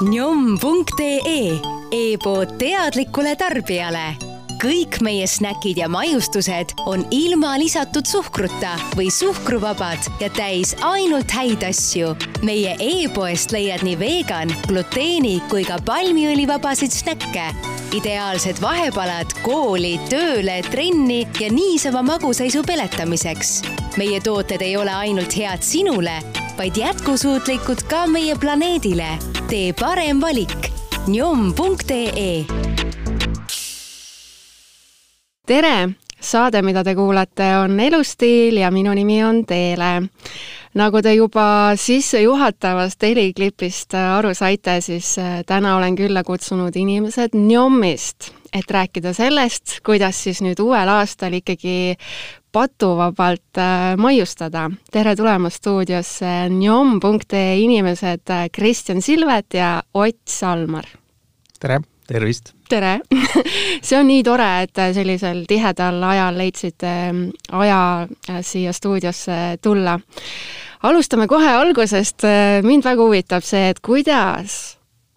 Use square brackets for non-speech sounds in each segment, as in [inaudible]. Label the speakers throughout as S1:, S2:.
S1: njom.ee e-pood teadlikule tarbijale kõik meie snäkid ja maiustused on ilma lisatud suhkruta või suhkruvabad ja täis ainult häid asju. meie e-poest leiad nii vegan, gluteeni kui ka palmiõlivabasid snäkke. ideaalsed vahepalad kooli, tööle, trenni ja niisama magusaisu peletamiseks. meie tooted ei ole ainult head sinule, vaid jätkusuutlikud ka meie planeedile. tee parem valik. njom.ee
S2: tere, saade, mida te kuulate, on Elustiil ja minu nimi on Teele. nagu te juba sissejuhatavast heliklipist aru saite, siis äh, täna olen külla kutsunud inimesed Njomist, et rääkida sellest, kuidas siis nüüd uuel aastal ikkagi patuvabalt äh, maiustada. tere tulemast stuudiosse njom.ee inimesed äh, Kristjan Silvet ja Ott Salmar.
S3: tere! tervist!
S2: tere! [laughs] see on nii tore, et sellisel tihedal ajal leidsite ähm, aja äh, siia stuudiosse tulla. alustame kohe algusest, äh, mind väga huvitab see, et kuidas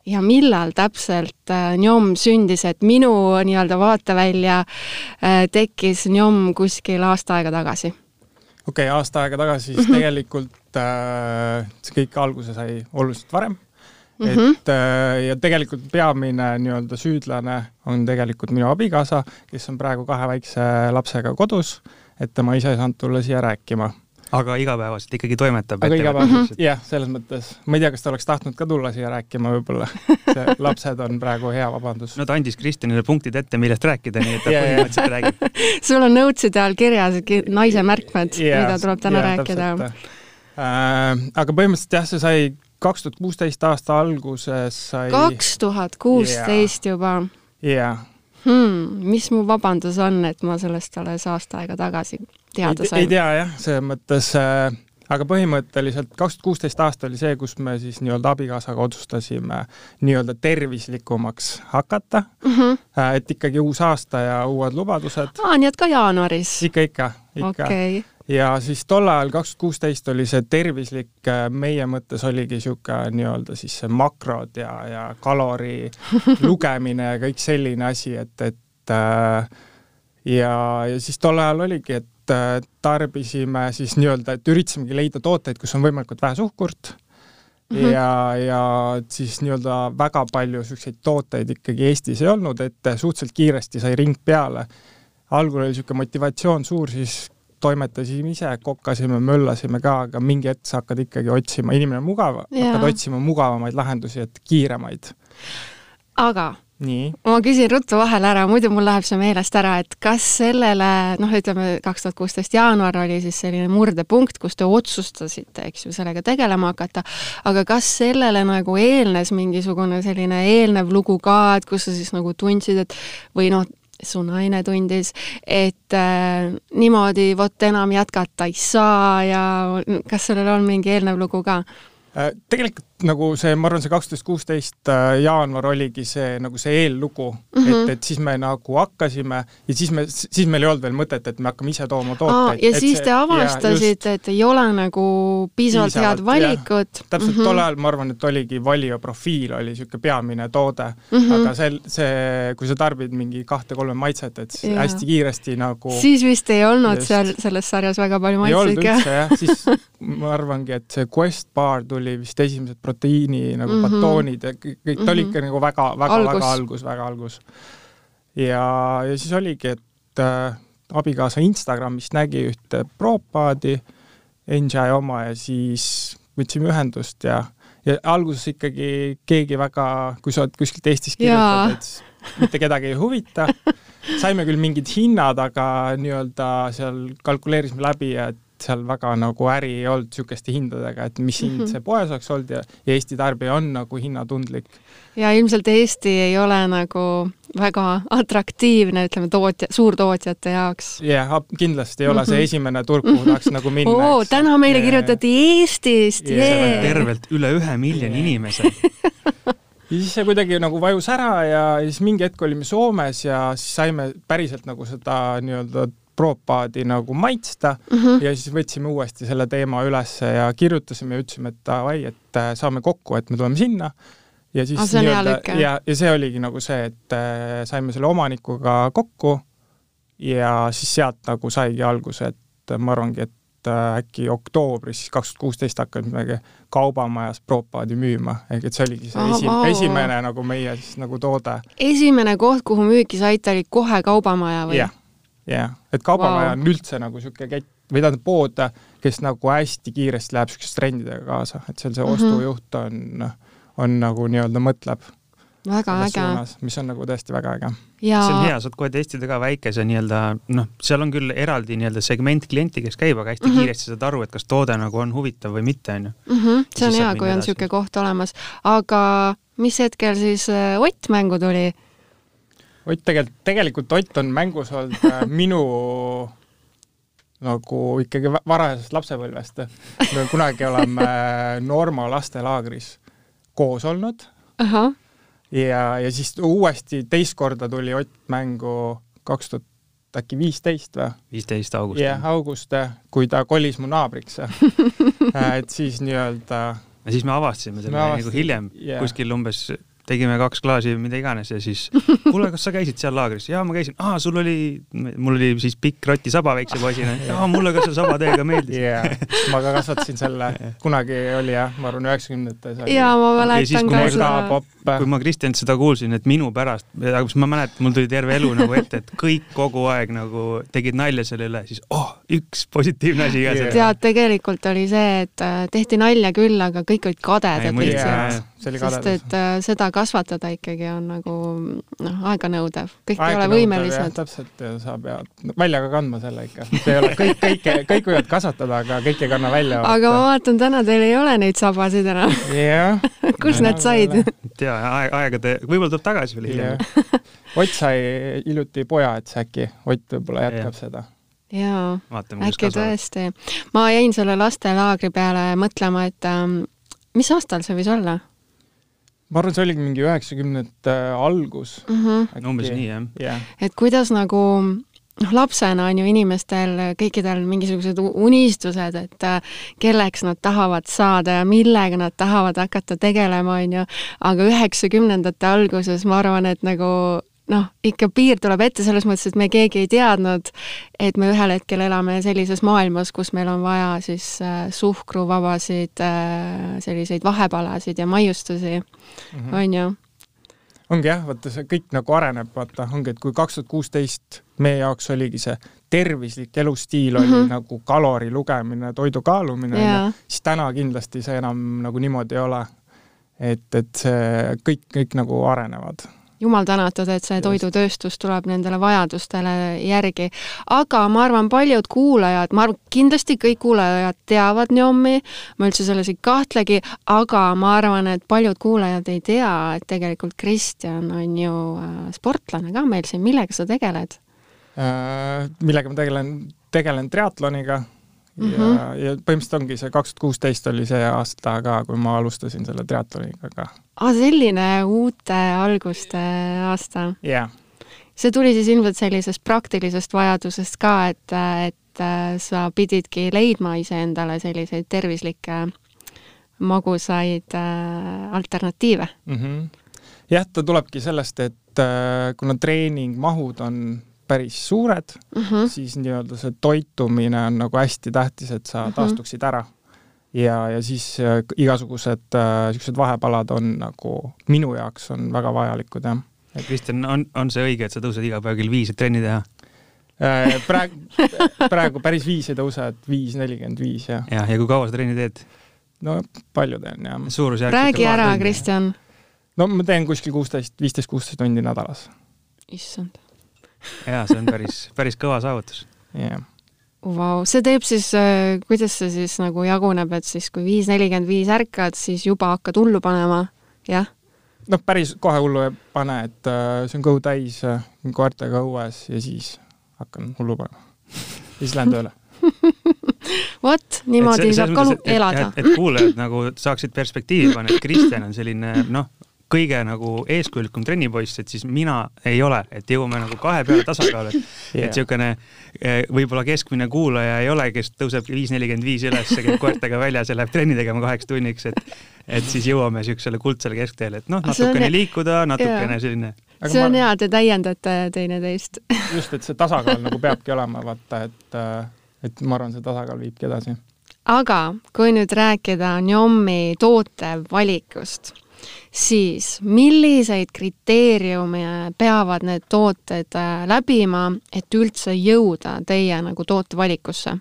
S2: ja millal täpselt äh, njom sündis, et minu nii-öelda vaatevälja tekkis njom kuskil aasta aega tagasi?
S3: okei okay,, aasta aega tagasi siis tegelikult äh, see kõik alguse sai oluliselt varem Mm -hmm. et äh, ja tegelikult peamine nii-öelda süüdlane on tegelikult minu abikaasa, kes on praegu kahe väikse lapsega kodus, et tema ise ei saanud tulla siia rääkima
S4: aga igapäevaselt ikkagi toimetab?
S3: aga igapäevaselt, mhm. jah, selles mõttes. ma ei tea, kas ta oleks tahtnud ka tulla siia rääkima võib-olla. [laughs] lapsed on praegu hea vabandus.
S4: no ta andis Kristjanile punktid ette, millest rääkida, nii et ta põhimõtteliselt räägib. [laughs]
S2: sul on notes'ide all kirjas naise märkmed, mida tuleb täna yeah, rääkida.
S3: Äh, aga põhimõtteliselt jah, see sai kaks tuhat kuusteist aasta alguses sai
S2: kaks tuhat kuusteist juba?
S3: jah.
S2: Hmm, mis mu vabandus on, et ma sellest alles aasta aega tagasi teada sain?
S3: ei tea jah, selles mõttes äh, aga põhimõtteliselt kaks tuhat kuusteist aasta oli see, kus me siis nii-öelda abikaasaga otsustasime nii-öelda tervislikumaks hakata mm. -hmm. et ikkagi uus aasta ja uued lubadused.
S2: aa, nii et ka jaanuaris?
S3: ikka, ikka, ikka okay ja siis tol ajal, kaks tuhat kuusteist oli see tervislik, äh, meie mõttes oligi niisugune nii-öelda siis see makrod ja, ja kalori [laughs] lugemine ja kõik selline asi, et, et äh, ja, ja siis tol ajal oligi, et tarbisime siis nii-öelda, et üritasimegi leida tooteid, kus on võimalikult vähe suhkurt Mm -hmm. ja, ja siis nii-öelda väga palju niisuguseid tooteid ikkagi Eestis ei olnud, et suhteliselt kiiresti sai ring peale. algul oli niisugune motivatsioon suur, siis toimetasime ise, kokkasime, möllasime ka, aga mingi hetk sa hakkad ikkagi otsima, inimene on mugav, hakkad otsima mugavamaid lahendusi, et kiiremaid.
S2: aga
S3: nii.
S2: ma küsin ruttu vahele ära, muidu mul läheb see meelest ära, et kas sellele, noh, ütleme kaks tuhat kuusteist jaanuar oli siis selline murdepunkt, kus te otsustasite, eks ju, sellega tegelema hakata, aga kas sellele nagu eelnes mingisugune selline eelnev lugu ka, et kus sa siis nagu tundsid, et või noh, su naine tundis, et äh, niimoodi vot enam jätkata ei saa ja kas sellel on mingi eelnev lugu ka?
S3: Äh, tegelikult nagu see, ma arvan, see kaksteist, kuusteist äh, jaanuar oligi see nagu see eellugu mm, -hmm. et, et siis me nagu hakkasime ja siis me, siis meil ei olnud veel mõtet, et me hakkame ise tooma tooteid.
S2: ja siis see, te avastasite, et ei ole nagu piisavalt, piisavalt head valikut.
S3: täpselt mm -hmm. tol ajal ma arvan, et oligi valija profiil oli niisugune peamine toode mm, -hmm. aga see, see, kui sa tarbid mingi kahte-kolme maitset, et siis ja. hästi kiiresti nagu
S2: siis vist ei olnud just, seal selles sarjas väga palju maitseid.
S3: ei olnud üldse jah, siis [laughs] ma arvangi, et see Quest Bar tuli vist esimesed proteiini nagu mm -hmm. batoonid ja kõik, ta mm -hmm. oli ikka nagu väga, väga, väga algus, väga algus. ja, ja siis oligi, et äh, abikaasa Instagramist nägi ühte proopaadi, Enjoy oma ja siis võtsime ühendust ja, ja alguses ikkagi keegi väga, kui sa oled kuskilt Eestis kirjutad, et mitte kedagi ei huvita [laughs] saime küll mingid hinnad, aga nii-öelda seal kalkuleerisime läbi, et seal väga nagu äri ei olnud niisuguste hindadega, et mis hind mm -hmm. see poes oleks olnud ja, ja Eesti tarbija on nagu hinnatundlik.
S2: ja ilmselt Eesti ei ole nagu väga atraktiivne, ütleme, tootja, suurtootjate jaoks.
S3: jah yeah,, kindlasti ei ole mm -hmm. see mhm. esimene turg, kuhu tahaks nagu minna.
S2: oo, täna meile yeah. kirjutati Eestist yeah.,
S4: yeah. tervelt üle ühe miljoni yeah. inimese
S3: ja siis see kuidagi nagu vajus ära ja, ja siis mingi hetk olime Soomes ja siis saime päriselt nagu seda nii-öelda proopaadi nagu maitsta mm -hmm. ja siis võtsime uuesti selle teema ülesse ja kirjutasime ja ütlesime, et davai, et äh, saame kokku, et me tuleme sinna ja siis
S2: Ah, lüke.
S3: ja, ja see oligi nagu see, et äh, saime selle omanikuga kokku ja siis sealt nagu saigi alguse, et ma arvangi, et äh, äkki oktoobris siis kaks tuhat kuusteist hakkasime midagi kaubamajas Propaadi müüma, ehk et see oligi see
S2: Ah,
S3: esi,
S2: vau.
S3: esimene nagu meie siis nagu toode.
S2: esimene koht, kuhu müüki saite, oli kohe Kaubamaja või?
S3: jah, jah, et kaubamaja
S2: Vau.
S3: on üldse nagu niisugune kett või tähendab pood, kes nagu hästi kiiresti läheb niisuguste trendidega kaasa, et seal see
S2: Mhm.
S3: ostujuht on, on nagu nii-öelda mõtleb
S2: väga äge.
S3: mis on nagu tõesti väga äge.
S2: ja
S4: see on hea, saad kohe testida ka väikese nii-öelda noh, seal on küll eraldi nii-öelda segment klienti, kes käib, aga hästi mm
S2: Mhm.
S4: -hmm. kiiresti saad aru, et kas toode nagu on huvitav või mitte, onju.
S2: mm -hmm, see on hea kui on niisugune koht olemas, aga mis hetkel siis äh, Ott mängu tuli?
S3: Ott tegelikult, tegelikult Ott on mängus olnud äh, [laughs] minu nagu ikkagi va- varajasest lapsepõlvest. me kunagi oleme Norma lastelaagris koos olnud ja, ja siis uuesti teist korda tuli Ott mängu kaks tuhat äkki viisteist või?
S4: viisteist august
S3: jah, august, kui ta kolis mu naabriks. [laughs] et siis nii-öelda
S4: ja siis me avastasime selle nagu hiljem yeah. kuskil umbes tegime kaks klaasi või mida iganes ja siis [laughs] kuule, kas sa käisid seal laagris? jaa, ma käisin. aa, sul oli, mul oli siis pikk rotisaba väikse poisina. [laughs] jaa, mulle ka see sabateega meeldis
S3: yeah., ma ka kasvatasin selle, [laughs] kunagi oli jah, ma arvan üheksakümnendates
S2: jaa, ma
S4: Ja siis,
S2: mäletan
S4: kui
S2: ka
S4: ma
S2: seda
S4: kui ma Kristjanilt seda kuulsin, et minu pärast, aga siis ma mäletan, mul tuli terve elu nagu ette, et kõik kogu aeg nagu tegid nalja selle üle, siis oh, üks positiivne asi ka seal.
S2: tead, tegelikult oli see, et äh, tehti nalja küll, aga kõik olid kadedad lihtsalt.
S3: See oli
S2: sest
S3: kadedus.
S2: et äh, seda kasvatada ikkagi on nagu noh, aeganõudev, kõik ei ole võimelised.
S3: täpselt sa pead välja ka kandma selle ikka. see ei ole kõik, kõike, kõik võivad kasvatada, aga kõik ei kanna välja.
S2: aga ma vaatan, täna teil ei ole neid sabasid enam.
S3: jah. [laughs]
S2: kus need said?
S4: tea, aeg, aegade, võib-olla tuleb tagasi veel hiljem.
S3: Ott sai hiljuti poja, et see äkki Ott võib-olla jätkab
S4: Jah.
S3: seda.
S2: jaa,
S4: vaatame, kus
S2: äkki tõesti. ma jäin selle lastelaagri peale mõtlema, et ähm, mis aastal see võis olla
S3: ma arvan, see oligi mingi üheksakümnendate algus.
S2: mm? -hmm.
S4: umbes nii, jah.
S3: jah,
S2: et kuidas nagu noh, lapsena on ju inimestel kõikidel mingisugused unistused, et äh, kelleks nad tahavad saada ja millega nad tahavad hakata tegelema, on ju, aga üheksakümnendate alguses ma arvan, et nagu noh, ikka piir tuleb ette selles mõttes, et me keegi ei teadnud, et me ühel hetkel elame sellises maailmas, kus meil on vaja siis äh, suhkruvabasid äh, selliseid vahepalasid ja maiustusi mm, -hmm. on ju
S3: ongi jah, vaata see kõik nagu areneb, vaata ongi, et kui kaks tuhat kuusteist meie jaoks oligi see tervislik elustiil oli mm. -hmm. nagu kalori lugemine, toidu kaalumine
S2: Jaa.,
S3: siis täna kindlasti see enam nagu niimoodi ei ole. et, et see kõik, kõik nagu arenevad
S2: jumal tänatud, et see toidutööstus tuleb nendele vajadustele järgi. aga ma arvan, paljud kuulajad, ma arvan, kindlasti kõik kuulajad teavad Njomi, ma üldse selles ei kahtlegi, aga ma arvan, et paljud kuulajad ei tea, et tegelikult Kristjan on ju äh, sportlane ka meil siin, millega sa tegeled?
S3: äh,. millega ma tegelen, tegelen triatloniga mm
S2: Mhm.
S3: -hmm. ja, ja põhimõtteliselt ongi see kaks tuhat kuusteist oli see aasta ka, kui ma alustasin selle triatloniga ka.
S2: aa, selline uute alguste aasta.
S3: jah yeah.
S2: see tuli siis ilmselt sellisest praktilisest vajadusest ka, et, et äh, sa pididki leidma iseendale selliseid tervislikke magusaid äh, alternatiive
S3: mm. -hmm. jah, ta tulebki sellest, et äh, kuna treeningmahud on päris suured
S2: mm. -hmm.
S3: siis nii-öelda see toitumine on nagu hästi tähtis, et sa
S2: Mhm.
S3: taastuksid ära. ja, ja siis äh, igasugused niisugused äh, vahepalad on nagu minu jaoks on väga vajalikud jah.
S4: Kristjan, on, on see õige, et sa tõused iga päev kell viis, et trenni teha?
S3: Äh, praegu, praegu päris viis ei tõuse, et viis nelikümmend viis ja
S4: jah, ja kui kaua sa trenni teed?
S3: no palju teen jah.
S2: räägi ära, Kristjan.
S3: no ma teen kuskil kuusteist, viisteist, kuusteist tundi nädalas.
S2: issand. [laughs]
S4: jaa, see on päris, päris kõva saavutus.
S3: jah,
S2: Vau, see teeb siis, kuidas see siis nagu jaguneb, et siis kui viis nelikümmend viis ärkad, siis juba hakkad hullu panema, jah?
S3: noh, päris kohe hullu ei pane, et äh, see on kõhu täis äh, koertega õues ja siis hakkan hullu panema. ja siis lähen tööle. [laughs]
S2: vot, niimoodi saab ka elada.
S4: et, et kuulajad nagu saaksid perspektiivi panna, et Kristjan on selline noh, kõige nagu eeskujulikum trennipoiss, et siis mina ei ole, et jõuame nagu kahe peale tasakaalu, [laughs] et yeah., et niisugune eh, võib-olla keskmine kuulaja ei ole, kes tõuseb viis nelikümmend viis üles, käib koertega väljas ja läheb trenni tegema kaheks tunniks, et et siis jõuame niisugusele kuldsele keskteele, et noh, natukene on... liikuda, natukene yeah. selline
S2: Aga see on ma... hea, te täiendate teineteist [laughs]
S3: just, et see tasakaal nagu peabki olema, vaata, et, äh, et ma arvan, see tasakaal viibki edasi.
S2: aga kui nüüd rääkida Njommi toote valikust, siis milliseid kriteeriume peavad need tooted äh, läbima, et üldse jõuda teie nagu tootevalikusse?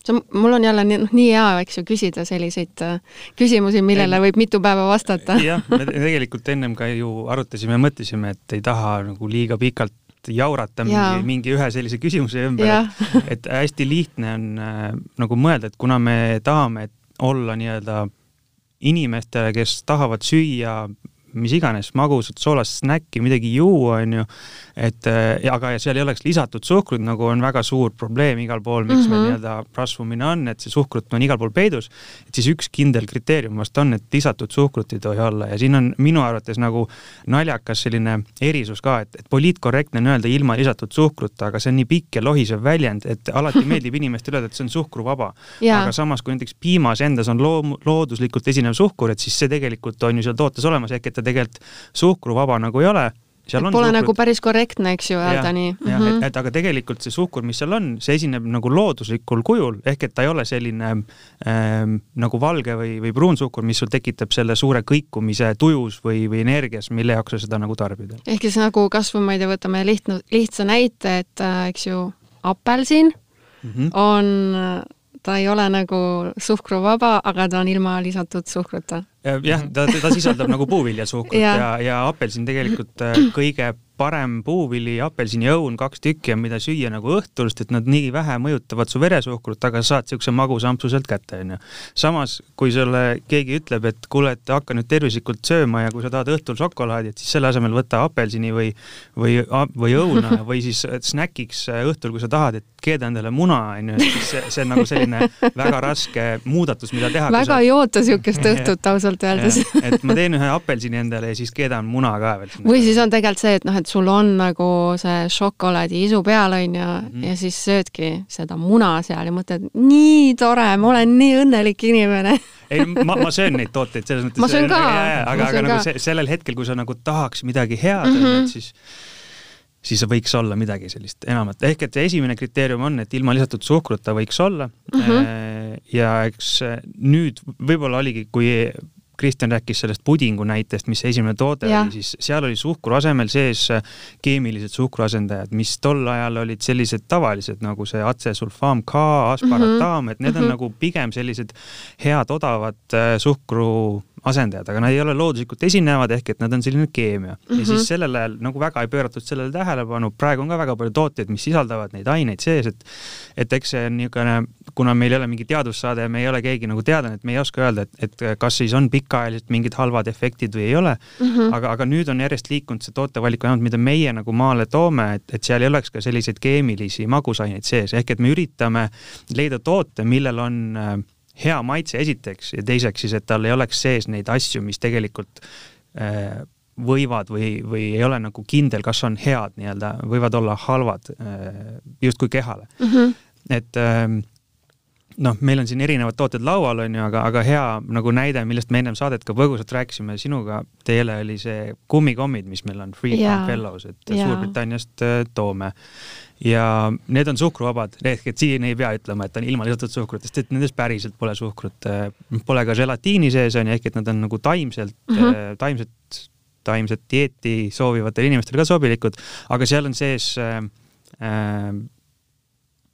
S2: see on, mul on jälle nii, noh, nii hea, eks ju, küsida selliseid äh, küsimusi, millele võib mitu päeva vastata.
S4: jah, me tegelikult ennem ka ju arutasime ja mõtlesime, et ei taha nagu liiga pikalt jaurata mingi, mingi ühe sellise küsimuse ümber, et, [laughs] et hästi lihtne on äh, nagu mõelda, et kuna me tahame olla nii-öelda inimestele, kes tahavad süüa mis iganes magusat soolast snäkki, midagi juua, onju, et äh, aga seal ei oleks lisatud suhkrut, nagu on väga suur probleem igal pool, miks mm -hmm. meil mhm. nii-öelda rasvumine on, et see suhkrut on igal pool peidus, et siis üks kindel kriteerium vast on, et lisatud suhkrut ei tohi olla ja siin on minu arvates nagu naljakas selline erisus ka, et, et poliitkorrektne on öelda ilma lisatud suhkruta, aga see on nii pikk ja lohisev väljend, et alati [laughs] meeldib inimestele öelda, et see on suhkruvaba. aga samas, kui näiteks piimas endas on loom-, looduslikult esinev suhkur, et siis see tegelikult on ju seal tootes olemas, ehk et ta tegelikult suhkruvaba nagu ei ole
S2: seal on Pole suhkrut. nagu päris korrektne, eks ju, öelda nii.
S4: jah mm -hmm., et, et aga tegelikult see suhkur, mis seal on, see esineb nagu looduslikul kujul, ehk et ta ei ole selline ähm, nagu valge või, või pruunsuhkur, mis sul tekitab selle suure kõikumise tujus või, või energias, mille jaoks sa seda nagu tarbida.
S2: ehk siis nagu kasvõi, ma ei tea, võtame lihtne, lihtsa näite, et äh, eks ju, apelsin mm -hmm. on ta ei ole nagu suhkruvaba, aga ta on ilma lisatud suhkruta.
S4: Jah, ta, ta sisaldab nagu puuviljasuhkrut ja, ja, ja apelsin tegelikult äh, kõige parem puuvili, apelsiniõun, kaks tükki on, mida süüa nagu õhtulist, et nad nii vähe mõjutavad su veresuhkrut, aga saad niisuguse magusa ampsu sealt kätte, onju. samas, kui sulle keegi ütleb, et kuule, et hakka nüüd tervislikult sööma ja kui sa tahad õhtul šokolaadi, et siis selle asemel võta apelsini või, või, või õuna [laughs] või siis snäkiks õhtul, kui sa tahad, et keeda endale muna, onju, et siis see, see on nagu selline väga raske muudatus, mida teha.
S2: väga sa... ei oota niisugust [laughs] õhtut ausalt öeldes.
S4: et ma teen ühe apelsini endale ja siis keedan muna ka veel.
S2: või siis on tegelikult see, et noh, et sul on nagu see šokolaadi isu peal, on ju, mhm. ja siis söödki seda muna seal ja mõtled, nii tore, ma olen nii õnnelik inimene
S4: ei, ma, ma söön neid tooteid selles mõttes.
S2: ma söön ka.
S4: aga, aga nagu see, sellel hetkel, kui sa nagu tahaks midagi head mm, -hmm. siis siis võiks olla midagi sellist enamat, ehk et esimene kriteerium on, et ilma lisatud suhkruta võiks olla mm. -hmm. ja eks nüüd võib-olla oligi, kui Kristjan rääkis sellest pudingu näitest, mis see esimene toode ja. oli, siis seal oli suhkru asemel sees äh, keemilised suhkruasendajad, mis tol ajal olid sellised tavalised nagu see atsesulfaam K, asparataam mm, -hmm. et need on mm -hmm. nagu pigem sellised head odavad äh, suhkru asendajad, aga nad ei ole looduslikult esinevad, ehk et nad on selline keemia mm. -hmm. ja siis mhm. sellel ajal nagu väga ei pööratud sellele tähelepanu, praegu on ka väga palju tooteid, mis sisaldavad neid aineid sees, et et eks see on niisugune, kuna meil ei ole mingi teadussaade ja me ei ole keegi nagu teadlane, et me ei oska öelda, et, et kas siis on pikaajaliselt mingid halvad efektid või ei ole mm, -hmm. aga, aga nüüd on järjest liikunud see tootevalik vähemalt, mida meie nagu maale toome, et, et seal ei oleks ka selliseid keemilisi magusaineid sees, ehk et me üritame leida toote, millel on äh, hea maitse esiteks ja teiseks siis, et tal ei oleks sees neid asju, mis tegelikult äh, võivad või, või ei ole nagu kindel, kas on head nii-öelda, võivad olla halvad äh, justkui kehale mm. -hmm. et äh, noh, meil on siin erinevad tooted laual, on ju, aga, aga hea nagu näide, millest me ennem saadet ka põgusalt rääkisime sinuga, teile oli see kummikommid, mis meil on, Free Farm Fellows, et ja. Suurbritanniast äh, toome. ja need on suhkruvabad, ehk et siin ei pea ütlema, et on ilma lisatud suhkrut, sest et nendes päriselt pole suhkrut, äh, pole ka želatiini sees, on ju, ehk et nad on nagu taimselt mm, -hmm. taimset, taimset dieeti soovivatele inimestele ka sobilikud, aga seal on sees äh, äh,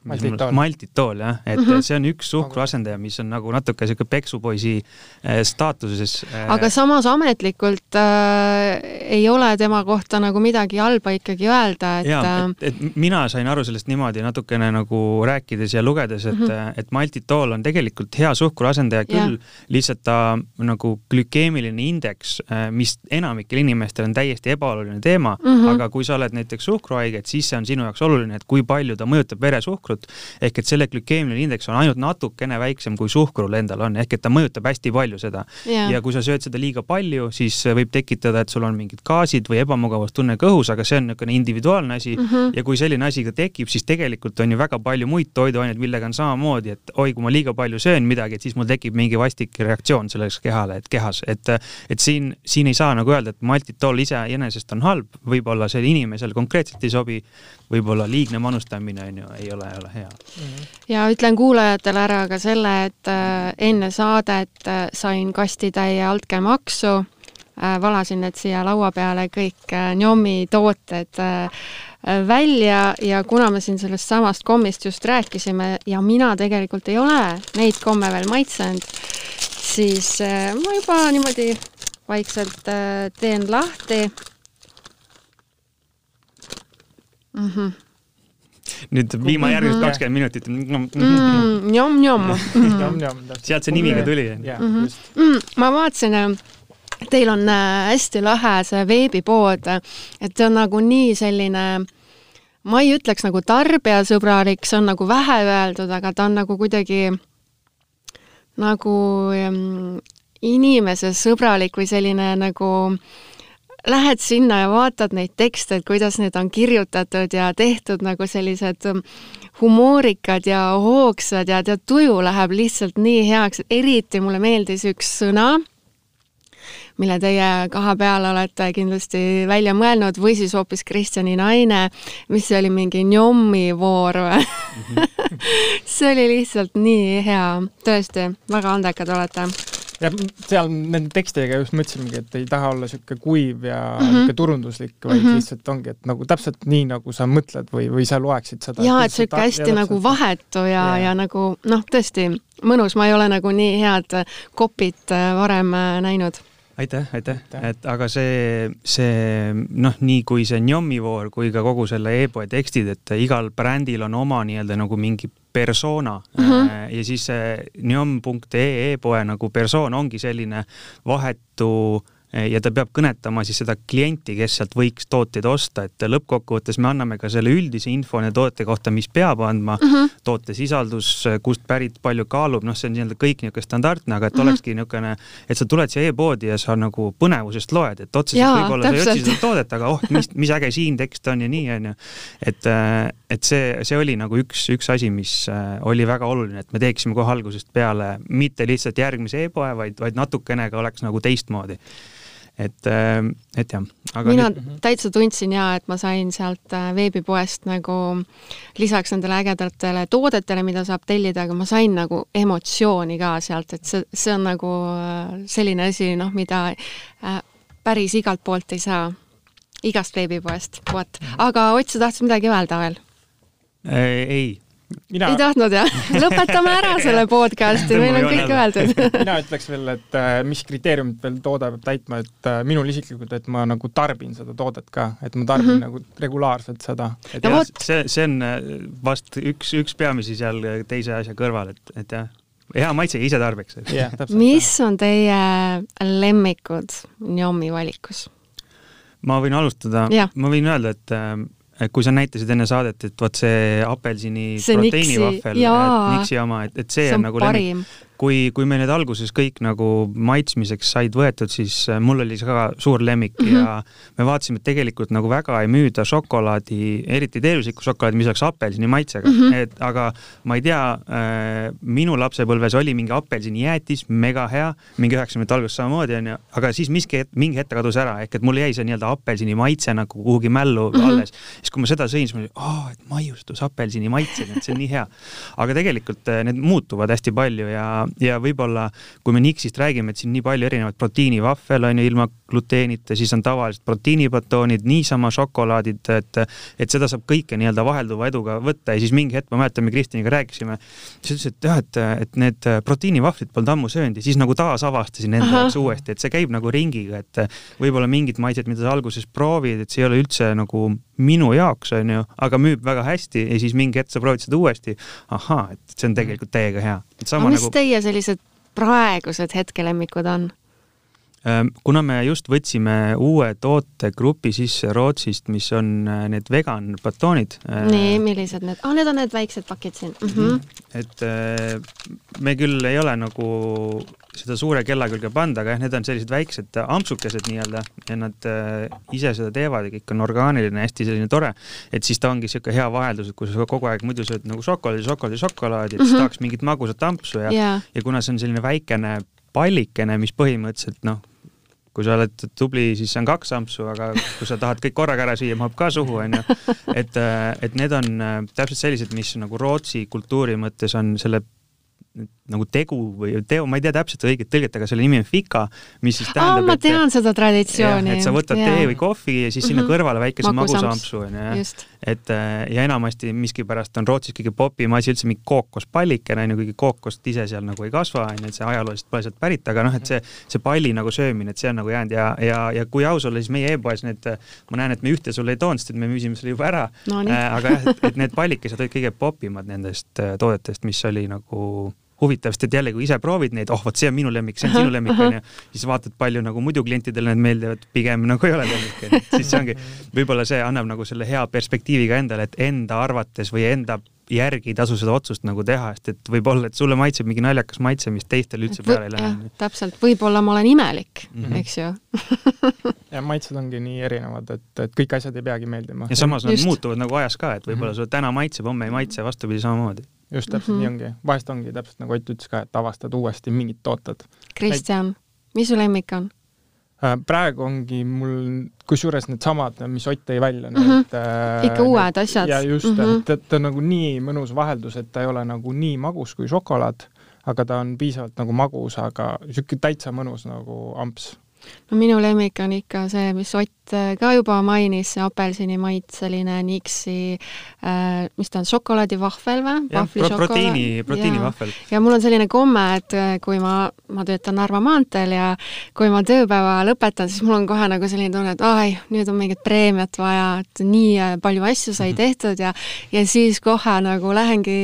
S3: maltitool.
S4: maltitool jah, et mm -hmm. see on üks suhkruasendaja, mis on nagu natuke sihuke peksupoisi äh, staatuses
S2: äh.... aga samas ametlikult äh, ei ole tema kohta nagu midagi halba ikkagi öelda, et.
S4: jaa, äh, et, et mina sain aru sellest niimoodi natukene nagu rääkides ja lugedes, et mm, -hmm. et maltitool on tegelikult hea suhkruasendaja küll, lihtsalt ta nagu glükeemiline indeks, mis enamikel inimestel on täiesti ebaoluline teema mm, -hmm. aga kui sa oled näiteks suhkruhaige, et siis see on sinu jaoks oluline, et kui palju ta mõjutab veresuhkrut tegelikult. ehk et selle glükeemiline indeks on ainult natukene väiksem kui suhkrul endal on, ehk et ta mõjutab hästi palju seda yeah.. ja kui sa sööd seda liiga palju, siis võib tekitada, et sul on mingid gaasid või ebamugavustunne kõhus, aga see on niisugune individuaalne asi mm -hmm. ja kui selline asi ka tekib, siis tegelikult on ju väga palju muid toiduaineid, millega on samamoodi, et oi, kui ma liiga palju söön midagi, et siis mul tekib mingi vastik reaktsioon selles kehale, et kehas, et et siin, siin ei saa nagu öelda, et maltitool iseenesest on halb, võib-olla see inimesel konkreetselt ei sobi, võib-olla liigne manustamine on ju, ei ole, ei ole hea mm.
S2: -hmm. ja ütlen kuulajatele ära ka selle, et äh, enne saadet äh, sain kastitäie altkäemaksu äh,, valasin need siia laua peale kõik Njomi tooted välja ja kuna me siin sellest samast kommist just rääkisime ja mina tegelikult ei ole neid komme veel maitsenud, siis ma juba niimoodi vaikselt teen lahti
S4: mm. -hmm nüüd viima järgmised mhm. kakskümmend minutit.
S2: Mm, njom, njom. [laughs]
S4: sealt see nimi ka tuli.
S2: Mhm. Mm, ma vaatasin, äh, teil on äh, hästi lahe see veebipood, et see on nagu nii selline ma ei ütleks nagu tarbijasõbralik, see on nagu vähe öeldud, aga ta on nagu kuidagi nagu inimesesõbralik või selline nagu lähed sinna ja vaatad neid tekste, et kuidas need on kirjutatud ja tehtud nagu sellised ähm, humoorikad ja hoogsad ja tead, tuju läheb lihtsalt nii heaks, eriti mulle meeldis üks sõna, mille teie kahe peale olete kindlasti välja mõelnud või siis hoopis Kristjani naine, mis oli, mingi njommi voor või mm? -hmm. [laughs] see oli lihtsalt nii hea, tõesti, väga andekad olete
S3: ja seal nende tekstidega just mõtlesimegi, et ei taha olla niisugune kuiv ja mm -hmm. turunduslik, vaid mm -hmm. lihtsalt ongi, et nagu täpselt nii, nagu sa mõtled või, või sa loeksid seda.
S2: jaa, et niisugune hästi nagu vahetu ja, ja, ja nagu noh, tõesti mõnus, ma ei ole nagu nii head kopit äh, varem äh, näinud
S4: aitäh, aitäh, et aga see, see noh, nii kui see Njomi voor kui ka kogu selle e-poe tekstid, et igal brändil on oma nii-öelda nagu mingi persona äh, -huh. ja siis see njom.ee e-poe nagu persoon ongi selline vahetu äh, ja ta peab kõnetama siis seda klienti, kes sealt võiks tooteid osta, et lõppkokkuvõttes me anname ka selle üldise info nende toote kohta, mis peab andma uh, -huh. toote sisaldus, kust pärit, palju kaalub, noh, see on nii-öelda kõik niisugune standardne, aga et uh -huh. olekski niisugune, et sa tuled siia e-poodi ja sa nagu põnevusest loed, et otseselt võib-olla sa ei otsi seda toodet, aga oh, mis, mis äge siin tekst on ja nii, onju. et, et see, see oli nagu üks, üks asi, mis oli väga oluline, et me teeksime kohe algusest peale mitte lihtsalt järgmise e-poe, vaid, vaid natukene ka oleks nagu teistmoodi et, äh, et jah.
S2: mina nüüd... Mhm. täitsa tundsin ja, et ma sain sealt äh, veebipoest nagu lisaks nendele ägedatele toodetele, mida saab tellida, aga ma sain nagu emotsiooni ka sealt, et see, see on nagu äh, selline asi, noh, mida päris igalt poolt ei saa. igast veebipoest, vot. Mhm. aga Ott, sa tahtsid midagi öelda veel?
S4: ei
S3: mina...
S2: ei tahtnud jah? [laughs] lõpetame ära selle podcast'i, meil on kõik öeldud [laughs]
S3: mina ütleks veel, et äh, mis kriteeriumid veel toode peab täitma, et äh, minul isiklikult, et ma nagu tarbin seda toodet ka, et ma tarbin mm -hmm. nagu regulaarselt seda.
S4: no vot. see, see on äh, vast üks, üks peamisi seal teise asja kõrval, et, et jah, hea maitse ise tarbiks
S2: yeah,. mis on teie lemmikud Njomi valikus?
S4: ma võin alustada, ma võin öelda, et et kui sa näitasid enne saadet, et vot see apelsini proteiinivahvel, Nixi oma, et, et see, see on, on nagu parim kui, kui meil need alguses kõik nagu maitsmiseks said võetud, siis äh, mul oli see ka suur lemmik mm -hmm. ja me vaatasime, et tegelikult nagu väga ei müüda šokolaadi, eriti tervislikku šokolaadi, mis oleks apelsini maitsega mm, -hmm. et aga ma ei tea äh,, minu lapsepõlves oli mingi apelsinijäätis, mega hea, mingi üheksakümnendate alguses samamoodi onju, aga siis miski, mingi hetk kadus ära, ehk et mul jäi see nii-öelda apelsini maitse nagu kuhugi mällu mm -hmm. alles. siis kui ma seda sõin, siis ma olin, aa, et maiustus apelsini maitsega, et see on nii hea. aga tegelikult äh, need muutuvad hästi palju ja ja, võib-olla kui me Nixist räägime, et siin nii palju erinevaid proteiinivahvel on ju ilma gluteenita, siis on tavalised proteiinibatoonid, niisama šokolaadid, et et seda saab kõike nii-öelda vahelduva eduga võtta ja siis mingi hetk, ma mäletan, me Kristiniga rääkisime, siis ütles, et jah, et, et need proteiinivahvlid polnud ammu söönud ja siis nagu taasavastasin enda jaoks uuesti, et see käib nagu ringiga, et võib-olla mingid maitsed, mida sa alguses proovid, et see ei ole üldse nagu minu jaoks, on ju, aga müüb väga hästi ja siis mingi hetk sa proovid seda uuesti, ahaa, et see on tegelikult täiega hea.
S2: aga mis nagu... teie sellised praegused hetkelemmikud on?
S4: Ehm, kuna me just võtsime uue tootegrupi sisse Rootsist, mis on äh, need vegan batoonid.
S2: Äh, nii, millised need, aa, need on need väiksed pakid siin mm. -hmm.
S4: et äh, me küll ei ole nagu seda suure kella külge pannud, aga jah, need on sellised väiksed ampsukesed nii-öelda ja nad ise seda teevad ja kõik on orgaaniline, hästi selline tore. et siis ta ongi niisugune hea vaheldus, et kui sa kogu aeg muidu sööd nagu šokolaadi, šokolaadi, šokolaadi, et siis mm -hmm. tahaks mingit magusat ampsu ja yeah., ja kuna see on selline väikene pallikene, mis põhimõtteliselt noh, kui sa oled tubli, siis see on kaks ampsu, aga kui sa tahad kõik korraga ära süüa, mahub ka suhu, onju. et, et need on äh, täpselt sellised, mis nagu Rootsi kultuuri mõttes on selle nagu tegu või teo, ma ei tea täpselt õiget tõlget, aga selle nimi on fika, mis siis tähendab,
S2: et ma tean seda traditsiooni.
S4: et sa võtad ja. tee või kohvi ja siis mm -hmm. sinna kõrvale väikese magusampsu, onju. et äh, ja enamasti miskipärast on Rootsis kõige popim asi üldse mingi kookospallikene, onju, kuigi kookost ise seal nagu ei kasva, onju, et see ajalooliselt pole sealt pärit, aga noh, et see, see palli nagu söömine, et see on nagu jäänud ja, ja, ja kui aus olla, siis meie e-poes need, ma näen, et me ühte sulle ei toonud, sest et me müüsime selle juba ära no,. Äh, aga jah, et, et need pallikesed olid kõige popimad nendest äh, toodetest, mis oli nagu huvitav, sest et jälle, kui ise proovid neid, oh vot see on minu lemmik, see on sinu lemmik, onju, siis vaatad, palju nagu muidu klientidele need meeldivad, pigem nagu ei ole lemmik, onju. siis see ongi, võib-olla see annab nagu selle hea perspektiivi ka endale, et enda arvates või enda järgi ei tasu seda otsust nagu teha, sest et võib-olla, et sulle maitseb mingi naljakas maitse, mis teistele üldse peale ei lähe.
S2: täpselt, võib-olla ma olen imelik mm, -hmm. eks ju [laughs]
S3: ja maitsed ongi nii erinevad, et, et kõik asjad ei peagi meeldima.
S4: ja samas nad muutuvad nagu ajas ka, et võib-olla mm -hmm. sulle täna maitseb, homme ei maitse, vastupidi samamoodi
S3: just täpselt mm -hmm. nii ongi, vahest ongi täpselt nagu Ott ütles ka, et avastad uuesti mingid tooted.
S2: Kristjan, mis su lemmik on?
S3: Äh, praegu ongi mul kusjuures needsamad, mis Ott tõi välja mm, -hmm.
S2: äh, ikka uued asjad.
S3: ja just mm, -hmm. et ta on nagu nii mõnus vaheldus, et ta ei ole nagu nii magus kui šokolaad, aga ta on piisavalt nagu magus, aga niisugune täitsa mõnus nagu amps
S2: no minu lemmik on ikka see, mis Ott äh, ka juba mainis, see apelsinimaitseline Nixi äh,, mis ta on, šokolaadivahvel või?
S4: proteiini, proteiinivahvel.
S2: ja mul on selline komme, et äh, kui ma, ma töötan Narva maanteel ja kui ma tööpäeva lõpetan, siis mul on kohe nagu selline tunne, et ai, nüüd on mingit preemiat vaja, et nii äh, palju asju sai mhm. tehtud ja ja siis kohe nagu lähengi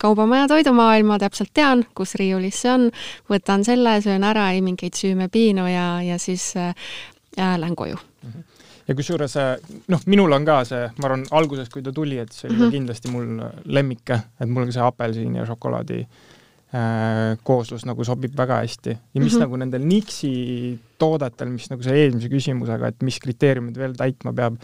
S2: Kaubamaja toidumaailma, täpselt tean, kus riiulis see on, võtan selle, söön ära, ei mingeid süümepiinu ja, ja siis äh, lähen koju mm. -hmm
S3: ja kusjuures äh, noh, minul on ka see, ma arvan, alguses, kui ta tuli, et see oli mm -hmm. kindlasti mul lemmik, et mul see apelsini ja šokolaadi äh, kooslus nagu sobib väga hästi. ja mis mm -hmm. nagu nendel Nixi toodetel, mis nagu see eelmise küsimusega, et mis kriteeriumid veel täitma peab,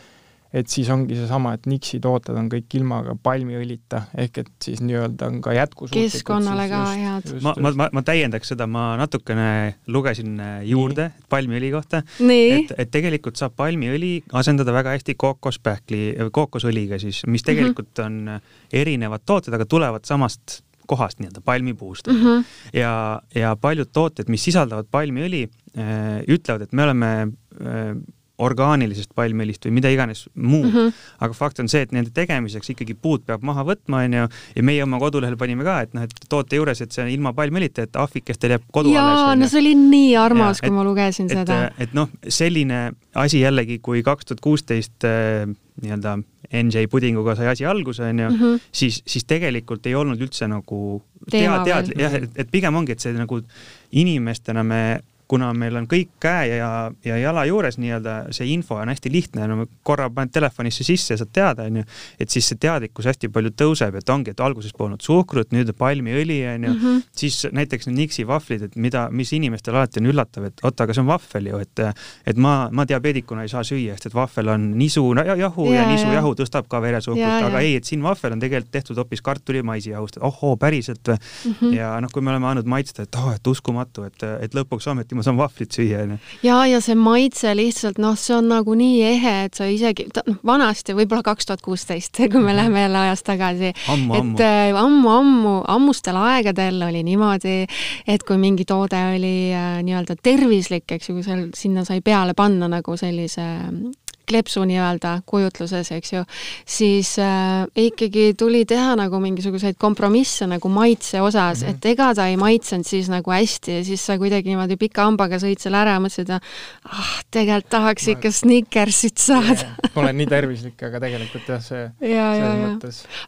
S3: et siis ongi seesama, et Nixi tooted on kõik ilma palmiõlita, ehk et siis nii-öelda on ka jätkusuutlikud.
S2: keskkonnale ka head.
S4: ma, ma, ma, ma täiendaks seda, ma natukene lugesin äh, juurde Nii. palmiõli kohta. et, et tegelikult saab palmiõli asendada väga hästi kookospähkli, kookosõliga siis, mis mhm. tegelikult mm -hmm. on erinevad tooted, aga tulevad samast kohast nii-öelda palmipuust mm. -hmm. ja, ja paljud tooted, mis sisaldavad palmiõli äh,, ütlevad, et me oleme äh, orgaanilisest palmiõlist või mida iganes muud mm. -hmm. aga fakt on see, et nende tegemiseks ikkagi puud peab maha võtma, onju, ja meie oma kodulehel panime ka, et noh, et toote juures, et see on ilma palmiõlita, et ahvikestel jääb kodu
S2: Jaa, alles. no see oli nii armas, kui ma lugesin
S4: et,
S2: seda.
S4: et noh, selline asi jällegi, kui kaks tuhat kuusteist äh, nii-öelda NJ pudinguga sai asi alguse, onju, mhm. siis, siis tegelikult ei olnud üldse nagu tead, tead, jah, et pigem ongi, et see nagu inimestena me kuna meil on kõik käe ja, ja jala juures nii-öelda, see info on hästi lihtne, no korra paned telefonisse sisse ja saad teada, onju, et siis see teadlikkus hästi palju tõuseb, et ongi, et alguses polnud suhkrut, nüüd palmiõli, onju -hmm. siis näiteks need Nixi vahvlid, et mida, mis inimestel alati on üllatav, et oota, aga see on vahvel ju, et et ma, ma diabeedikuna ei saa süüa, sest et vahvel on nisu jahu ja, ja nisujahu tõstab ka veresuhkrut, aga ja. ei, et siin vahvel on tegelikult tehtud hoopis kartulimaisijahust, et ohoo, päriselt või mm. -hmm. ja noh, kui me oleme andnud maitsta, et oh, et uskumatu, et, et lõpuks ometi ma saan vahvlit süüa, onju.
S2: ja, ja see maitse lihtsalt noh, see on nagu nii ehe, et sa isegi, noh, vanasti, võib-olla kaks tuhat kuusteist, kui me mhm. läheme jälle ajas tagasi, et äh, ammu-ammu, ammustel aegadel oli niimoodi, et kui mingi toode oli äh, nii-öelda tervislik, eks ju, seal, sinna sai peale panna nagu sellise kleepsu nii-öelda kujutluses, eks ju, siis äh, ikkagi tuli teha nagu mingisuguseid kompromisse nagu maitse osas mm, -hmm. et ega ta ei maitsenud siis nagu hästi ja siis sa kuidagi niimoodi pika hambaga sõid selle ära ja mõtlesid, ah, tegelikult tahaks ma... ikka Snickersit saada
S3: yeah,. Pole nii tervislik, aga tegelikult jah, see
S2: ja, ja, ja.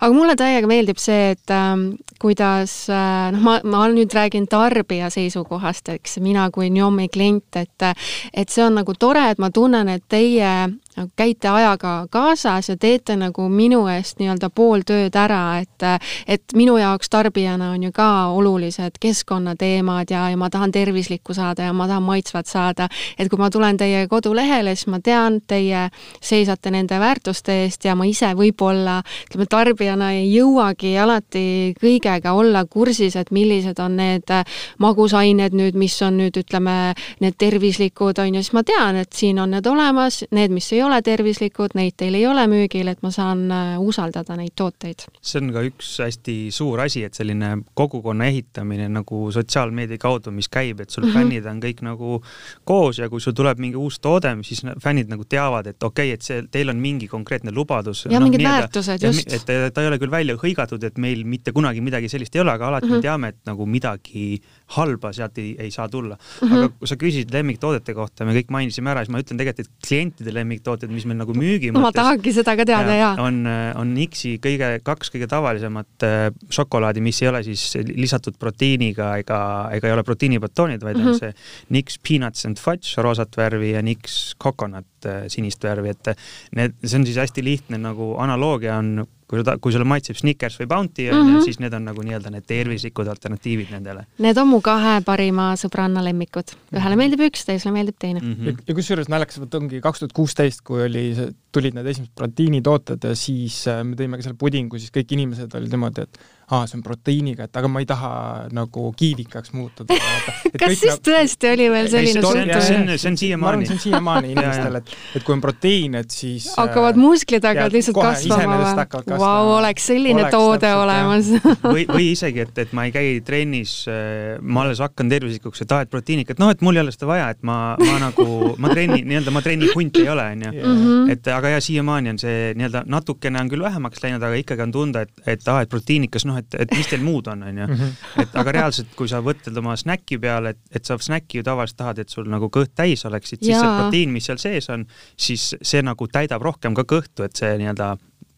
S2: aga mulle täiega meeldib see, et ähm, kuidas äh, noh, ma, ma nüüd räägin tarbija seisukohast, eks, mina kui Njomi klient, et et see on nagu tore, et ma tunnen, et teie nagu käite ajaga kaasas ja teete nagu minu eest nii-öelda pool tööd ära, et et minu jaoks tarbijana on ju ka olulised keskkonnateemad ja, ja ma tahan tervislikku saada ja ma tahan maitsvat saada. et kui ma tulen teie kodulehele, siis ma tean, teie seisate nende väärtuste eest ja ma ise võib-olla ütleme, tarbijana ei jõuagi alati kõigega olla kursis, et millised on need magusained nüüd, mis on nüüd ütleme, need tervislikud, on ju, siis ma tean, et siin on need olemas, need, mis ei ole ole tervislikud, neid teil ei ole müügil, et ma saan äh, usaldada neid tooteid.
S4: see on ka üks hästi suur asi, et selline kogukonna ehitamine nagu sotsiaalmeedia kaudu, mis käib, et sul mm -hmm. fännid on kõik nagu koos ja kui sul tuleb mingi uus toode, siis fännid nagu teavad, et okei okay,, et see, teil on mingi konkreetne lubadus.
S2: ja no, mingid väärtused, just.
S4: et ta, ei ole küll välja hõigatud, et meil mitte kunagi midagi sellist ei ole, aga alati mm -hmm. me mhm. teame, et nagu midagi halba sealt ei, ei saa tulla. -hmm. aga kui sa küsisid lemmiktoodete kohta, me kõik mainisime ära, siis ma ütlen tegelikult, et klientide lemmiktooted, mis meil nagu müügi
S2: mõttes ma tahangi seda ka teada, jaa.
S4: on, on X-i kõige, kaks kõige tavalisemat äh, šokolaadi, mis ei ole siis lisatud proteiiniga ega, ega ei ole proteiinibatoonid, vaid mm -hmm. on mhm. see Nix Peanuts and Fudge roosat värvi ja Nix Coconut äh, sinist värvi, et need, see on siis hästi lihtne nagu analoogia on kui ta, kui sulle maitseb Snickers või Bounty mm, -hmm. siis need on nagu nii-öelda need tervislikud alternatiivid nendele.
S2: Need on mu kahe parima sõbranna lemmikud. ühele mhm. meeldib üks, teisele meeldib teine mm.
S3: -hmm. ja kusjuures naljakas, vot ongi kaks tuhat kuusteist, kui oli tulid need esimesed proteiinitooted ja siis äh, me tõime ka selle pudingu, siis kõik inimesed olid niimoodi, et aa, see on proteiiniga, et aga ma ei taha nagu kiivikaks muutuda. [laughs]
S2: kas siis nagu, tõesti oli veel selline
S4: suhtumine? see on, see on siiamaani.
S3: see on siiamaani [laughs] inimestel, et, et kui on proteiin, et siis
S2: hakkavad äh, musklid hakkavad lihtsalt kasvama või? Vau, oleks selline oleks toode olemas [laughs]
S4: või, või isegi, et, et ma ei käi trennis, äh, ma alles hakkan tervislikuks, et aa, et proteiiniga, et noh, et mul ei ole seda vaja, et ma, ma nagu, ma trenni, nii-öelda ma trennihunt ei ole, onju. Mhm. et aga ja siiamaani on see nii-öelda natukene on küll vähemaks läinud, aga ikkagi on tunda, et, et aa, et proteiinikas, noh, et, et mis teil muud on, onju. Mhm. et aga reaalselt, kui sa mõtled oma snäki peale, et, et sa snäki ju tavaliselt tahad, et sul nagu kõht täis oleks, et siis see proteiin, mis seal sees on, siis see nagu täidab rohkem ka kõhtu, et see nii-öelda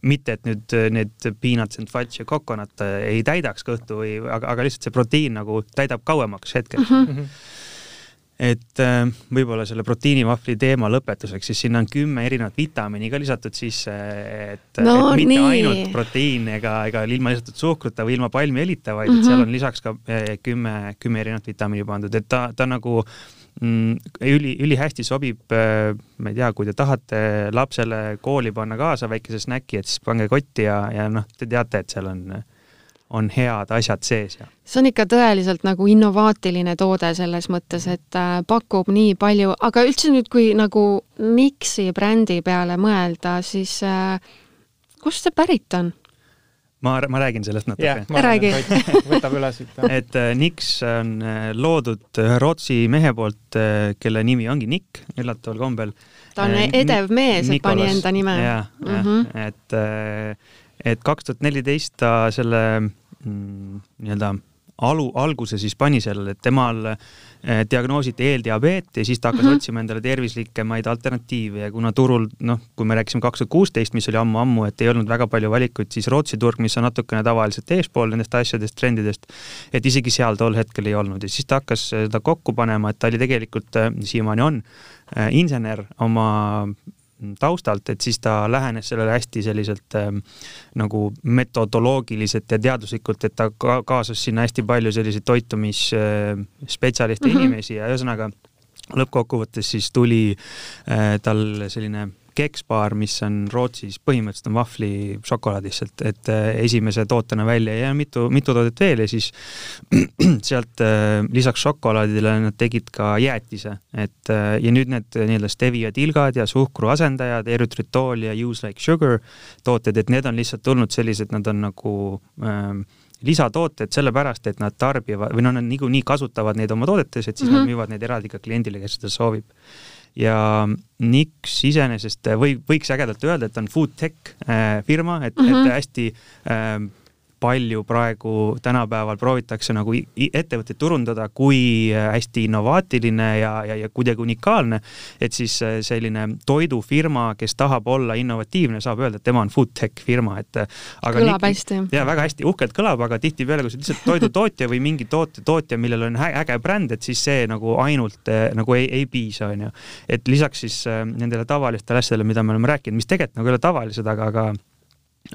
S4: mitte, et nüüd need peanuts and fudge ja coconut ei täidaks kõhtu või, aga, aga lihtsalt see proteiin nagu täidab kauemaks hetkeks mm. -hmm et äh, võib-olla selle proteiinivahvli teema lõpetuseks, siis sinna on kümme erinevat vitamiini ka lisatud sisse, et no,, et mitte nii. ainult proteiin ega, ega ilma lisatud suhkruta või ilma palmiõlita, vaid mm -hmm. et seal on lisaks ka äh, kümme, kümme erinevat vitamiini pandud, et ta, ta nagu mm, üli, ülihästi sobib, äh, ma ei tea, kui te tahate lapsele kooli panna kaasa väikese snäki, et siis pange kotti ja, ja noh, te teate, et seal on on head asjad sees ja.
S2: see on ikka tõeliselt nagu innovaatiline toode selles mõttes, et äh, pakub nii palju, aga üldse nüüd, kui nagu Nixi brändi peale mõelda, siis äh, kust see pärit on?
S4: ma, ma räägin sellest natuke
S2: yeah,. räägi.
S3: võtab üles siit.
S4: et äh, Nix on äh, loodud ühe Rootsi mehe poolt kelle nimi ongi Nick, üllataval kombel.
S2: ta on edev mees, et pani enda nime.
S4: jah mm, -hmm. et äh, et kaks tuhat neliteist ta selle mm, nii-öelda alu, alguse siis pani sellele, et temal eh, diagnoositi eeldiabeet ja siis ta hakkas mm -hmm. otsima endale tervislikemaid alternatiive ja kuna turul noh, kui me rääkisime kaks tuhat kuusteist, mis oli ammu-ammu, et ei olnud väga palju valikuid, siis Rootsi turg, mis on natukene tavaliselt eespool nendest asjadest, trendidest, et isegi seal tol hetkel ei olnud ja siis ta hakkas seda kokku panema, et ta oli tegelikult, eh, siiamaani on, eh, insener oma taustalt, et siis ta lähenes sellele hästi selliselt äh, nagu metodoloogiliselt ja teaduslikult, et ta ka kaasas sinna hästi palju selliseid toitumisspetsialiste mm -hmm. inimesi ja ühesõnaga lõppkokkuvõttes siis tuli äh, tal selline keksbaar, mis on Rootsis, põhimõtteliselt on vahvlišokolaad lihtsalt, et äh, esimese tootena välja ja mitu, mitu toodet veel ja siis [clears throat] sealt äh, lisaks šokolaadile nad tegid ka jäätise, et äh, ja nüüd need nii-öelda stevia tilgad ja suhkru asendajad, erytritool ja use like sugar tooted, et need on lihtsalt tulnud sellised, nad on nagu ähm, lisatooted sellepärast, et nad tarbivad või noh, nad niikuinii kasutavad neid oma toodetes, et siis mm -hmm. nad mhm. müüvad neid eraldi ka kliendile, kes seda soovib ja Nix iseenesest või võiks ägedalt öelda, et on food tech äh, firma, et mm, -hmm. et mhm. hästi äh, palju praegu tänapäeval proovitakse nagu ettevõtteid turundada kui äh, hästi innovaatiline ja, ja, ja kuidagi unikaalne, et siis äh, selline toidufirma, kes tahab olla innovatiivne, saab öelda, et tema on food tech firma, et äh,
S2: aga kõlab nii, hästi.
S4: jaa, väga hästi, uhkelt kõlab, aga tihtipeale, kui sa lihtsalt toidutootja või mingi toote tootja, millel on äge bränd, et siis see nagu ainult nagu ei, ei piisa, on ju. et lisaks siis nendele tavalistele asjadele, mida me oleme rääkinud, mis tegelikult nagu ei ole tavalised, aga, aga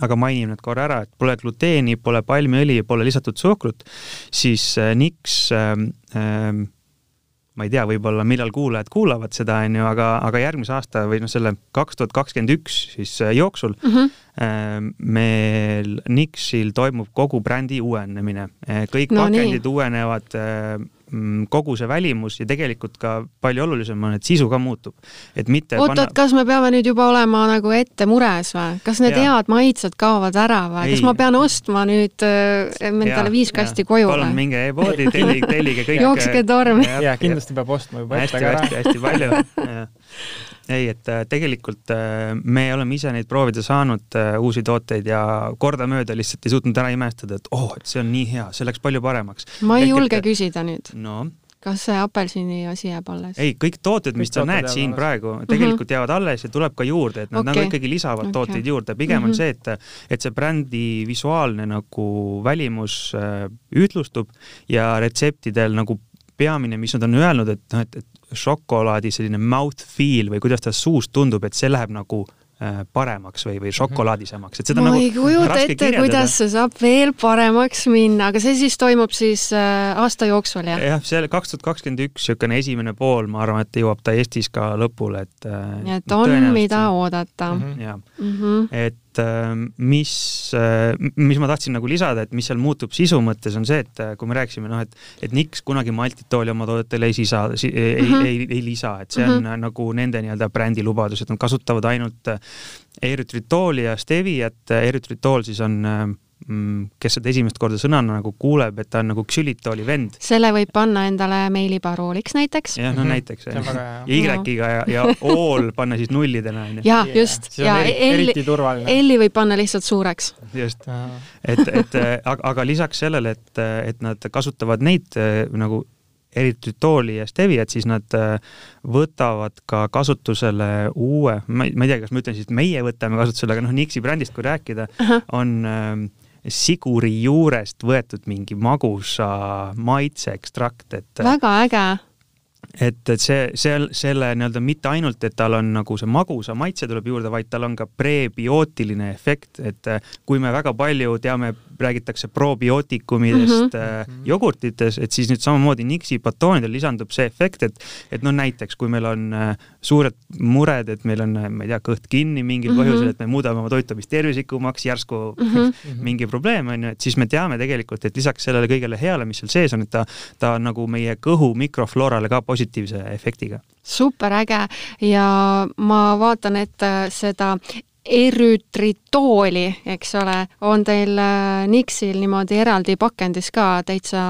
S4: aga mainime need korra ära, et pole gluteeni, pole palmiõli, pole lisatud suhkrut, siis äh, Nix ähm, ähm, ma ei tea, võib-olla millal kuulajad kuulavad seda, on ju, aga, aga järgmise aasta või noh, selle kaks tuhat kakskümmend üks siis äh, jooksul mm -hmm. Äh, meil Nixil toimub kogu brändi uuenemine. Äh, kõik no, pakendid nii. uuenevad äh, Mm, kogu see välimus ja tegelikult ka palju olulisem on, et sisu ka muutub. et mitte
S2: oot panna..., kas me peame nüüd juba olema nagu ette mures või? kas need ja. head maitsed kaovad ära või? kas ma pean ostma nüüd endale viis kasti koju
S4: või? palun minge e-poodi, tellige, [laughs] tellige kõik.
S2: jookske tormi.
S3: ja kindlasti peab ostma juba
S4: ette ka ära. hästi, hästi palju ei, et äh, tegelikult äh, me oleme ise neid proovida saanud, äh, uusi tooteid ja kordamööda lihtsalt ei suutnud ära imestada, et oh, et see on nii hea, see läks palju paremaks.
S2: ma ei Ehk julge et... küsida nüüd
S4: no
S2: kas see apelsini asi jääb alles?
S4: ei, kõik tooted, mis sa näed siin alles. praegu, mhm. tegelikult mm -hmm. jäävad alles ja tuleb ka juurde, et nad okay. nagu ikkagi lisavad okay. tooteid juurde, pigem mm -hmm. on see, et et see brändi visuaalne nagu välimus äh, ühtlustub ja retseptidel nagu peamine, mis nad on öelnud, et noh, et, et šokolaadi selline mouth feel või kuidas ta suus tundub, et see läheb nagu äh, paremaks või, või mhm. šokolaadisemaks, et seda
S2: ma
S4: nagu
S2: ei kujuta ette, kuidas see saab veel paremaks minna, aga see siis toimub siis äh, aasta jooksul, jah?
S4: jah, see kaks tuhat kakskümmend üks, niisugune esimene pool, ma arvan, et jõuab ta Eestis ka lõpule, et
S2: äh, nii et on, mida oodata
S4: mm. -hmm. jah mm -hmm., et et ähm, mis, äh, mis ma tahtsin nagu lisada, et mis seal muutub sisu mõttes, on see, et äh, kui me rääkisime noh, et et Nix kunagi maltitooli oma toodetele ei sisa, ei mm, -hmm. ei, ei, ei lisa, et see on mm -hmm. nagu nende nii-öelda brändi lubadus, et nad kasutavad ainult eritrittooli ja steviat, eritritool siis on Mm, kes seda esimest korda sõnana nagu kuuleb, et ta on nagu ksülitooli vend.
S2: selle võib panna endale meiliparooliks näiteks.
S4: jah, no mm -hmm. näiteks. ja Y-iga ja, ja [laughs] O-l panna siis nullidena,
S2: on ju. jaa, just. ja L-i võib panna lihtsalt suureks.
S4: just. et, et aga, aga lisaks sellele, et, et nad kasutavad neid nagu eriti tooli ja steviat, siis nad võtavad ka kasutusele uue, ma ei, ma ei tea, kas ma ütlen siis, et meie võtame kasutusele, aga noh, Nixi brändist, kui rääkida on äh, siguri juurest võetud mingi magusa maitseekstrakt, et
S2: väga äge.
S4: et, et see, see, selle nii-öelda mitte ainult, et tal on nagu see magusa maitse tuleb juurde, vaid tal on ka prebiootiline efekt, et kui me väga palju teame räägitakse probiootikumidest mm -hmm. jogurtites, et siis nüüd samamoodi Nixi batoonidel lisandub see efekt, et et noh, näiteks kui meil on äh, suured mured, et meil on, äh, ma ei tea, kõht kinni mingil mm -hmm. põhjusel, et me muudame oma toitumist tervislikumaks, järsku mm -hmm. mingi probleem on ju, et siis me teame tegelikult, et lisaks sellele kõigele heale, mis seal sees on, et ta, ta on nagu meie kõhu mikrofloorale ka positiivse efektiga
S2: super äge ja ma vaatan, et seda erütritooli, eks ole, on teil äh, Nixil niimoodi eraldi pakendis ka täitsa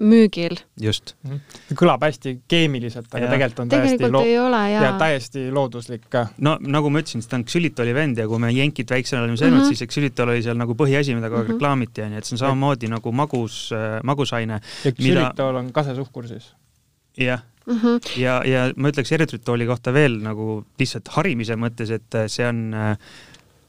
S2: müügil.
S4: just mm.
S3: -hmm. kõlab hästi keemiliselt, aga ja. tegelikult on
S2: tegelikult täiesti ei ole, jaa.
S3: ja täiesti looduslik ka.
S4: no nagu ma ütlesin, ta on ksülitoli vend ja kui me jenkid väiksena olime söönud mm, -hmm. siis ksülitol oli seal nagu põhiasi, mida kogu aeg mm -hmm. reklaamiti, onju, et see on samamoodi ja. nagu magus äh,, magusaine.
S3: ja ksülitol mida... on kasesuhkur siis?
S4: Jah mm. -hmm. ja, ja ma ütleks eritritooli kohta veel nagu lihtsalt harimise mõttes, et see on äh,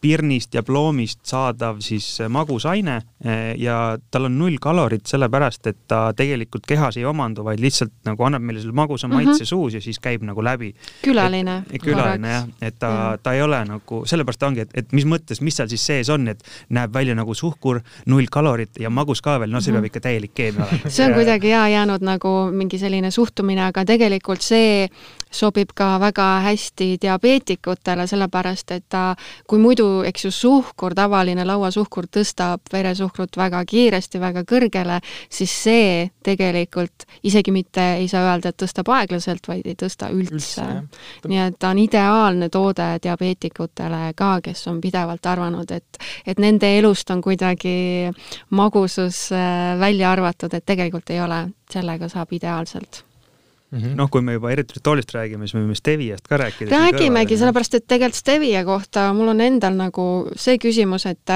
S4: pirnist ja ploomist saadav siis magusaine eh, ja tal on null kalorit, sellepärast et ta tegelikult kehas ei omandu, vaid lihtsalt nagu annab meile selle magusa mm -hmm. maitse suus ja siis käib nagu läbi.
S2: külaline.
S4: külaline jah, et ta mm, -hmm. ta ei ole nagu, sellepärast ta ongi, et, et mis mõttes, mis seal siis sees on, et näeb välja nagu suhkur, null kalorit ja magus ka veel, no see mm -hmm. peab ikka täielik keemia olema. [laughs]
S2: see on kuidagi hea jäänud nagu mingi selline suhtumine, aga tegelikult see sobib ka väga hästi diabeetikutele, sellepärast et ta, kui muidu eks ju suhkur, tavaline lauasuhkur tõstab veresuhkrut väga kiiresti, väga kõrgele, siis see tegelikult isegi mitte ei saa öelda, et tõstab aeglaselt, vaid ei tõsta üldse, üldse. nii et ta on ideaalne toode diabeetikutele ka, kes on pidevalt arvanud, et et nende elust on kuidagi magusus äh, välja arvatud, et tegelikult ei ole, sellega saab ideaalselt
S4: mm -hmm. noh, kui me juba eritritolist räägime, siis me võime Steviast ka rääkida.
S2: räägimegi, sellepärast et tegelikult Stevia kohta mul on endal nagu see küsimus, et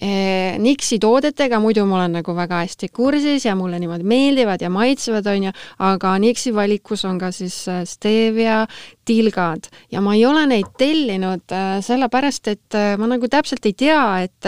S2: eh, Nixi toodetega muidu ma olen nagu väga hästi kursis ja mulle niimoodi meeldivad ja maitsevad, on ju, aga Nixi valikus on ka siis eh, stevia tilgad ja ma ei ole neid tellinud äh, sellepärast, et äh, ma nagu täpselt ei tea, et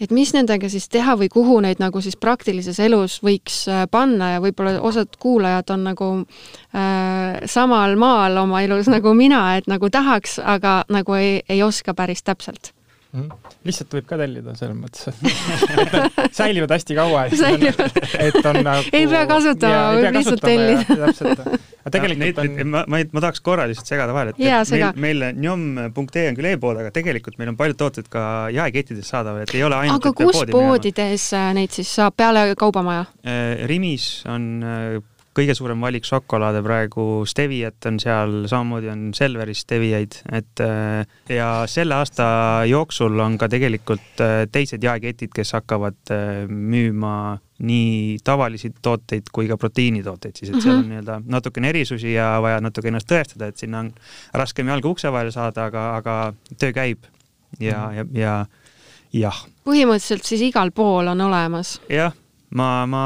S2: et mis nendega siis teha või kuhu neid nagu siis praktilises elus võiks äh, panna ja võib-olla osad kuulajad on nagu äh, samal maal oma elus nagu mina, et nagu tahaks, aga nagu ei, ei oska päris täpselt
S3: mm. -hmm. lihtsalt võib ka tellida selles mõttes, et [laughs] säilivad hästi kaua, et, et on nagu
S2: ei pea kasutama, võib lihtsalt tellida.
S3: täpselt. aga tegelikult
S4: ja, on ma, ma, ma tahaks korra lihtsalt segada vahele, et,
S2: et
S4: meil, meil njom.ee on küll e-pood, aga tegelikult meil on paljud tooted ka jaekettides saadaval, et ei ole ainult
S2: aga kus poodides minema. neid siis saab peale Kaubamaja?
S4: Äh, Rimis on äh, kõige suurem valik šokolaade praegu, Steviat on seal, samamoodi on Selveris Steviaid, et äh, ja selle aasta jooksul on ka tegelikult äh, teised jaeketid, kes hakkavad äh, müüma nii tavalisi tooteid kui ka proteiinitooteid siis, et seal on mhm. nii-öelda natukene erisusi ja vaja natuke ennast tõestada, et sinna on raskem jalga ukse vahele saada, aga, aga töö käib ja, ja, ja jah.
S2: põhimõtteliselt siis igal pool on olemas?
S4: jah ma, ma,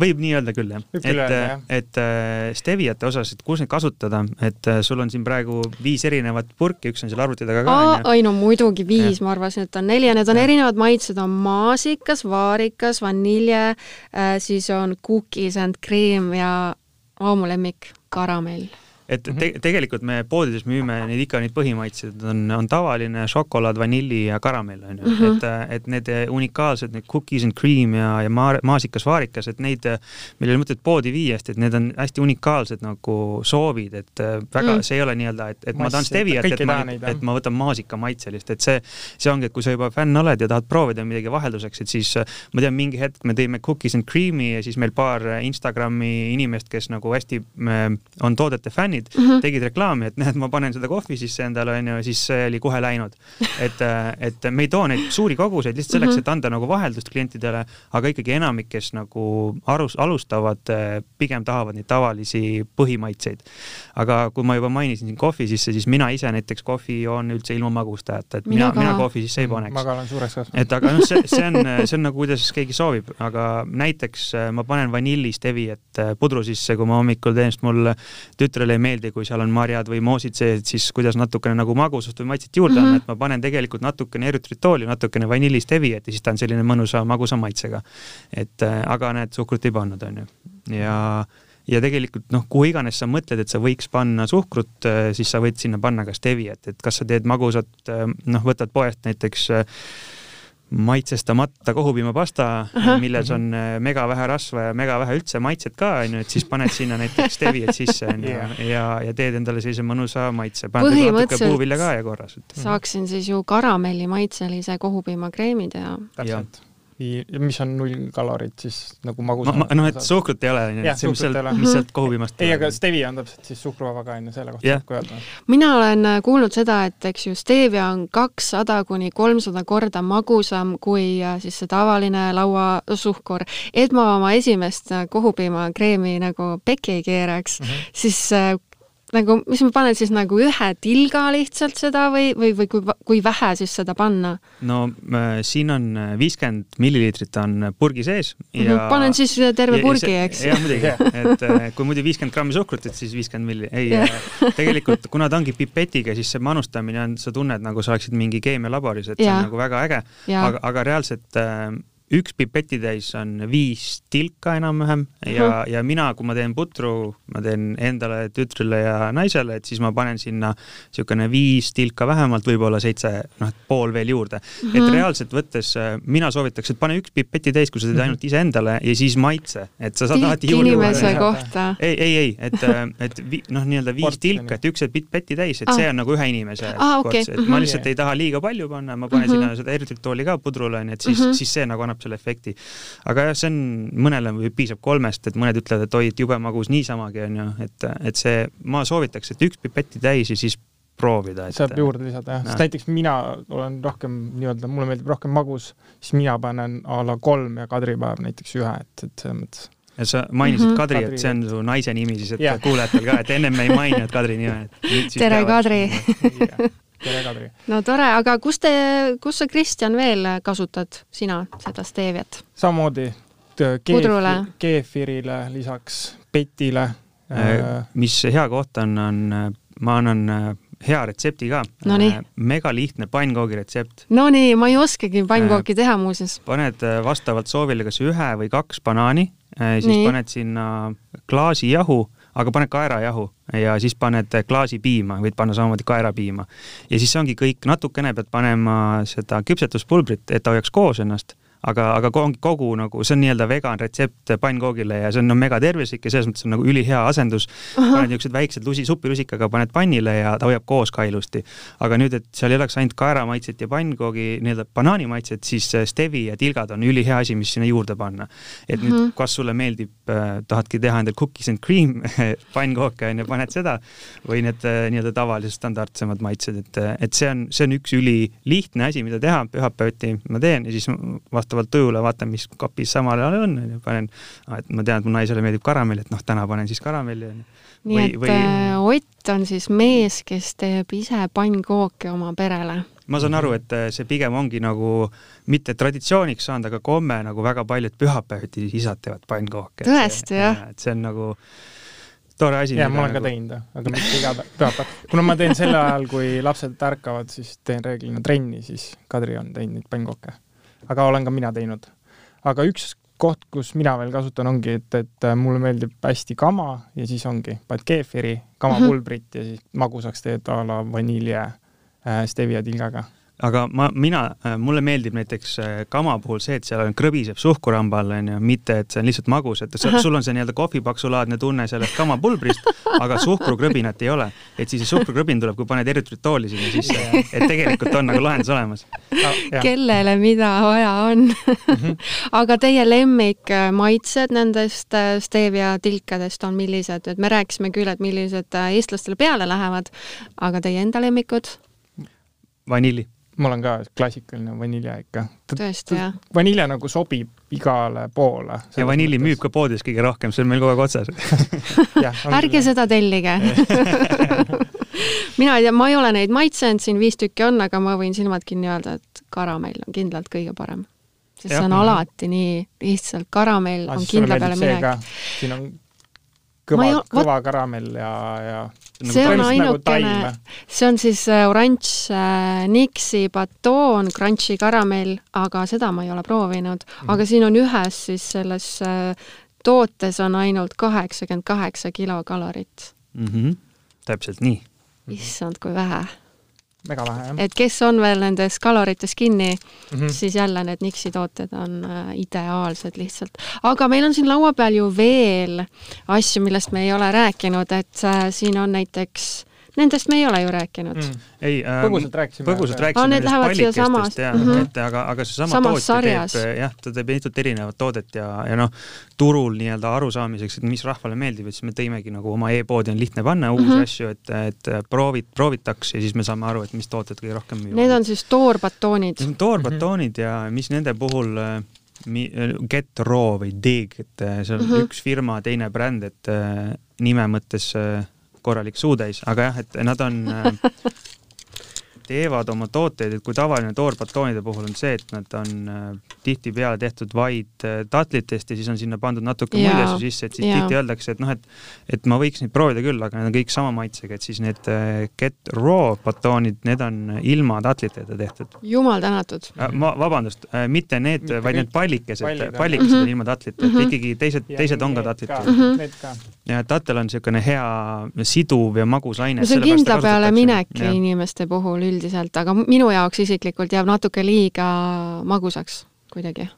S4: võib nii öelda küll jah. et, et äh, Steviate osas, et kus neid kasutada, et äh, sul on siin praegu viis erinevat purki, üks on seal arvuti taga ka.
S2: ai no muidugi viis, ma arvasin, et on neli ja need on ja. erinevad maitsed, on maasikas, vaarikas, vanilje äh,, siis on cookies and cream ja oh, mu lemmik, karamell
S4: et te mhm. tegelikult me poodides müüme neid ikka neid põhimaitsed on, on tavaline šokolaad, vanilli ja karamell on ju -hmm. et, et need unikaalsed, need cookies and cream ja, ja maar, maasikas, vaarikas, et neid, meil ei ole mõtet poodi viia, sest et need on hästi unikaalsed nagu soovid, et väga mm., see ei ole nii-öelda, et, et Mass, ma tahan steviat, et ma, et ma võtan maasika maitselist, et see, see ongi, et kui sa juba fänn oled ja tahad proovida midagi vahelduseks, et siis ma tean, mingi hetk me tõime cookies and cream'i ja siis meil paar Instagrami inimest, kes nagu hästi on toodete fännid, fännid mm -hmm. tegid reklaami, et näed, ma panen seda kohvi sisse endale, onju, siis see oli kohe läinud. et, äh, et me ei too neid suuri koguseid lihtsalt selleks, mhm. et anda nagu vaheldust klientidele, aga ikkagi enamik, kes nagu arus, alustavad, äh, pigem tahavad neid tavalisi põhimaitseid. aga kui ma juba mainisin siin kohvi sisse, siis mina ise näiteks kohvi joon üldse ilma magustajata, et mina, mina, mina kohvi sisse ei paneks.
S3: ma ka olen suureks kasvanud.
S4: et aga noh, see, see on, see on nagu kuidas keegi soovib, aga näiteks äh, ma panen vanillist Eviet pudru sisse, kui ma hommikul teen, sest mul tütrele ei meeldi, kui seal on marjad või moosid sees, et siis kuidas natukene nagu magusust või maitset juurde mm -hmm. anda, et ma panen tegelikult natukene eritrittooli, natukene vanillist hevi, et siis ta on selline mõnusa magusa maitsega. et äh, aga näed, suhkrut ei pannud, onju. ja ja tegelikult noh, kuhu iganes sa mõtled, et sa võiks panna suhkrut, äh, siis sa võid sinna panna ka steviat, et kas sa teed magusat, äh, noh, võtad poest näiteks äh, maitsestamata kohupiimapasta, milles on äh, mega vähe rasva ja mega vähe üldse maitset ka, onju, et siis paned sinna näiteks steviat sisse, onju, ja, ja teed endale sellise mõnusa maitse. natuke puuvilja ka ja korras.
S2: saaksin siis ju karamellimaitselise kohupiimakreemi teha.
S3: täpselt ja mis on null kalorit, siis nagu magus.
S4: noh, et suhkrut ei ole, onju, et see, mis sealt, mis sealt kohupiimast
S3: ei, aga stevia on täpselt siis suhkruvaba ka, onju, selle kohta saab ka öelda.
S2: mina olen äh, kuulnud seda, et eks ju, stevia on kakssada kuni kolmsada korda magusam kui äh, siis see tavaline lauasuhkur. et ma oma esimest äh, kohupiimakreemi nagu pekki ei keeraks mm, -hmm. siis nagu, mis ma panen siis nagu ühe tilga lihtsalt seda või, või, või kui, kui vähe siis seda panna?
S4: no äh, siin on äh, viiskümmend milliliitrit on purgi sees
S2: ja mm -hmm. panen siis terve purgi, eks?
S4: jah, muidugi, [laughs] et äh, kui muidu viiskümmend grammi suhkrut, et siis viiskümmend milli, ei yeah. tegelikult kuna ta ongi pipetiga, siis see manustamine on, sa tunned nagu sa oleksid mingi keemialaboris, et yeah. see on nagu väga äge, aga, aga reaalselt äh, üks pipetitäis on viis tilka enam-vähem ja uh, -huh. ja mina, kui ma teen putru, ma teen endale, tütrele ja naisele, et siis ma panen sinna niisugune viis tilka vähemalt, võib-olla seitse, noh, pool veel juurde uh. -huh. et reaalselt võttes äh, mina soovitaks, et pane üks pipetitäis, kui sa teed ainult iseendale ja siis maitse, et sa saad alati juurde.
S2: inimese kohta.
S4: ei, ei, ei, et, äh, et vi, noh, nii-öelda viis tilka, et üks pipeti täis, et ah. see on nagu ühe inimese
S2: ah, okay.
S4: korts, et uh -huh. ma lihtsalt ei taha liiga palju panna, ma panen uh -huh. sinna seda eritrittooli ka pudrule, onju, et siis uh, -huh. siis see nagu annab annab selle efekti. aga jah, see on, mõnele piisab kolmest, et mõned ütlevad, et oi, et jube magus niisamagi onju, et, et see, ma soovitaks, et üks pipetti täis ja siis proovida.
S3: saab juurde lisada jah, sest näiteks mina olen rohkem nii-öelda, mulle meeldib rohkem magus, siis mina panen a la kolm ja Kadripäev näiteks ühe, et, et selles mõttes
S4: sa mainisid mm -hmm. Kadri, et see on su naise nimi siis, et yeah. kuulajatel ka, et ennem me ei maininud Kadri nime. [laughs]
S2: tere, Kadri
S3: tere, Kadri!
S2: no tore, aga kus te, kus sa, Kristjan, veel kasutad sina seda steeviat?
S3: samamoodi keef, keefirile, lisaks petile
S4: äh,. mis hea koht on, on, ma annan äh, hea retsepti ka
S2: äh,.
S4: megalihtne pannkoogi retsept.
S2: Nonii, ma ei oskagi pannkooki äh, teha muuseas.
S4: paned äh, vastavalt soovile kas ühe või kaks banaani äh,, siis Nii. paned sinna klaasi jahu aga paned kaerajahu ja siis paned klaasipiima, võid panna samamoodi kaerapiima. ja siis ongi kõik, natukene pead panema seda küpsetuspulbrit, et ta hoiaks koos ennast aga, aga kogu nagu, see on nii-öelda vegan retsept pannkoogile ja see on no, mega tervislik ja selles mõttes on nagu ülihea asendus. paned niisugused väiksed lusi, supilusikaga paned pannile ja ta hoiab koos ka ilusti. aga nüüd, et seal ei oleks ainult kaeramaitset ja pannkoogi nii-öelda banaanimaitset, siis stevi ja tilgad on ülihea asi, mis sinna juurde panna. et nüüd, kas sulle meeldib äh,, tahadki teha endale cookies and cream [laughs] pannkooke on ju, paned seda või need äh, nii-öelda tavalised standardsemad maitsed, et, et see on, see on üks ülilihtne asi, mida teha, pühapäeviti ma teen ja siis vastavalt vastavalt tujule vaatan, mis kapis samal ajal on, on ju, panen, et ma tean, et mu naisele meeldib karamell, et noh, täna panen siis karamelli, on ju.
S2: nii või, et või... Äh, Ott on siis mees, kes teeb ise pannkooke oma perele?
S4: ma saan aru, et äh, see pigem ongi nagu mitte traditsiooniks saanud, aga komme nagu väga paljud pühapäeviti isad teevad pannkooke.
S2: tõesti, jah?
S4: et see on nagu tore asi.
S3: jaa, ma olen nagu... ka teinud, aga mitte iga pühapäev. kuna ma teen sel ajal, kui lapsed ärkavad, siis teen reeglina trenni, siis Kadri on teinud neid pannkooke aga olen ka mina teinud. aga üks koht, kus mina veel kasutan, ongi, et, et mulle meeldib hästi kama ja siis ongi, paned keefiri, kamapulbrit mhm. mm -hmm. ja siis magusaks teed a la vanilje äh, stevia tilgaga
S4: aga ma, mina, äh, mulle meeldib näiteks äh, kama puhul see, et seal on, krõbiseb suhkurhambal, onju, mitte et see on lihtsalt magus, et sa, [laughs] sul on see nii-öelda kohvipaksulaadne tunne sellest kamapulbrist, aga suhkrukrõbinat ei ole. et siis see suhkrukrõbin tuleb, kui paned eritritooli sinna sisse, et tegelikult on nagu lahendus olemas
S2: ah,. kellele mida vaja on mhm. [laughs] aga teie lemmikmaitsed nendest äh, stevia tilkadest on millised, et me rääkisime küll, et millised eestlastele peale lähevad, aga teie enda lemmikud?
S4: vanilli
S3: mul on ka klassikaline vanilje ikka.
S2: tõesti, jah?
S3: vanilje nagu sobib igale poole.
S4: ja vanilli müüb ka poodides kõige rohkem, see on meil kogu aeg otsas [laughs]
S2: ärge seda tellige mina ei tea, ma ei ole neid maitsenud, siin viis tükki on, aga ma võin silmad kinni öelda, et karamell on kindlalt kõige parem. sest ja, see on -hmm. alati nii, lihtsalt karamell on kindla peale minek.
S3: siin on kõva, kõva karamell ja, ja
S2: nagu see on ainukene nagu, see on siis äh, oranž äh, Nixi batoon, crunchy karamell, aga seda ma ei ole proovinud mm. aga siin on ühes siis selles äh, tootes on ainult kaheksakümmend kaheksa kilokalorit
S4: mm. -hmm. täpselt nii.
S2: issand, kui vähe
S3: väga vähe, jah.
S2: et kes on veel nendes kalorites kinni mm, -hmm. siis jälle need Nixi tooted on äh, ideaalsed lihtsalt. aga meil on siin laua peal ju veel asju, millest me ei ole rääkinud, et äh, siin on näiteks Nendest me ei ole ju rääkinud mm..
S4: ei äh,,
S3: põgusalt rääkisime.
S4: põgusalt rääkisime
S2: nendest pallikestest
S4: ja mm, -hmm. et aga, aga seesama tootja teeb jah, ta teeb mitut erinevat toodet ja, ja noh, turul nii-öelda arusaamiseks, et mis rahvale meeldib, et siis me tõimegi nagu oma e-poodi on lihtne panna uusi mm -hmm. asju, et, et proovid, proovitaks ja siis me saame aru, et mis tooted kõige rohkem müüvad.
S2: Need on siis toorbatoonid?
S4: Need on toorbatoonid mm -hmm. ja mis nende puhul äh, Get Raw või Dig, et äh, see on mm -hmm. üks firma, teine bränd, et äh, nime mõttes korralik suutäis, aga jah, et nad on [laughs] teevad oma tooteid, et kui tavaline toorbatoonide puhul on see, et nad on äh, tihtipeale tehtud vaid äh, tatlitest ja siis on sinna pandud natuke muid asju sisse, et siis ja. tihti öeldakse, et noh, et et ma võiks neid proovida küll, aga need on kõik sama maitsega, et siis need äh, Get Raw batoonid, need on ilma tatliteta tehtud.
S2: jumal tänatud
S4: ma, vabandust mitte need, vaid need pallikesed, pallikesed on mm -hmm. ilma tatlita mm, -hmm. ikkagi teised, teised on ka tatlita. Mm -hmm. ja tatel on niisugune hea siduv ja magus aine.
S2: see on kindla peale minek inimeste puhul üldiselt üldiselt, aga minu jaoks isiklikult jääb natuke liiga magusaks kuidagi.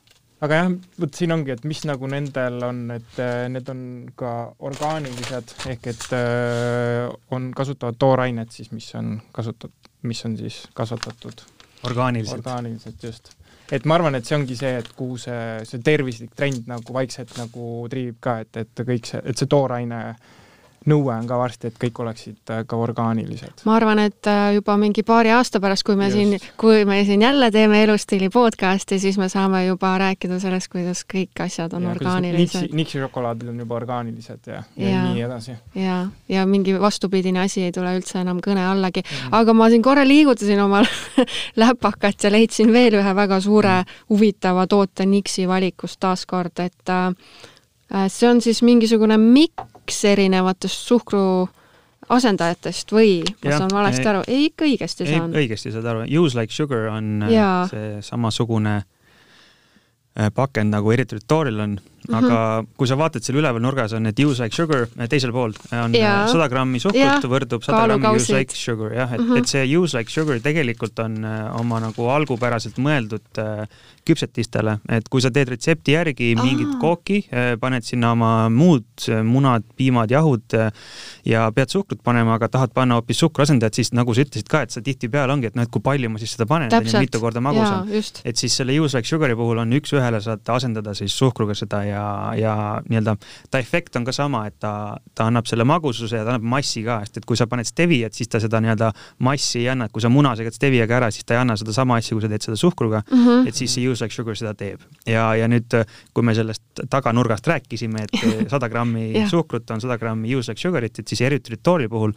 S3: aga jah, vot siin ongi, et mis nagu nendel on, et äh, need on ka orgaanilised, ehk et äh, on, kasutavad toorainet siis, mis on kasutatud, mis on siis kasvatatud
S4: orgaaniliselt.
S3: orgaaniliselt, just. et ma arvan, et see ongi see, et kuhu see, see tervislik trend nagu vaikselt nagu triivib ka, et, et kõik see, et see tooraine nõue on ka varsti, et kõik oleksid äh, ka orgaanilised.
S2: ma arvan, et äh, juba mingi paari aasta pärast, kui me Just. siin, kui me siin jälle teeme elustiili podcast'i, siis me saame juba rääkida sellest, kuidas kõik asjad on ja, orgaanilised.
S3: Nixi, Nixi šokolaadid on juba orgaanilised ja, ja, ja nii edasi.
S2: ja, ja mingi vastupidine asi ei tule üldse enam kõne allagi mm.. aga ma siin korra liigutasin oma [laughs] läpakat ja leidsin veel ühe väga suure mm. huvitava toote Nixi valikust taaskord, et äh, see on siis mingisugune mikk, miks erinevatest suhkru asendajatest või ma saan valesti aru, ei ikka õigesti saan?
S4: õigesti saad aru, use like sugar on äh, ja. see samasugune äh, pakend nagu eritritooril on mm, -hmm. aga kui sa vaatad seal üleval nurgas on need use like sugar, äh, teisel pool on sada grammi suhkrut võrdub sada grammi use like sugar, jah, et mm, -hmm. et see use like sugar tegelikult on oma nagu algupäraselt mõeldud küpsetistele, et kui sa teed retsepti järgi mingit kooki, äh, paned sinna oma muud äh, munad, piimad, jahud äh, ja pead suhkrut panema, aga tahad panna hoopis suhkruasendajat, siis nagu sa ütlesid ka, et sa tihtipeale ongi, et noh, et kui palju ma siis seda panen, mitu korda magus on. et siis selle use like sugar'i puhul on üks-ühele saad asendada siis suhkruga seda ja, ja nii-öelda ta efekt on ka sama, et ta, ta annab selle magususe ja ta annab massi ka, sest et kui sa paned steviat, siis ta seda nii-öelda massi ei anna, et kui sa muna segad steviaga ära, siis ta ei anna seda sama asja, kui sa teed seda suhkruga mm. -hmm. et siis see use like sugar seda teeb. ja, ja nüüd, kui me sellest taganurgast rääkisime, et [laughs] sada grammi suhkrut on sada grammi use like sugar'it, et siis eritrittooli puhul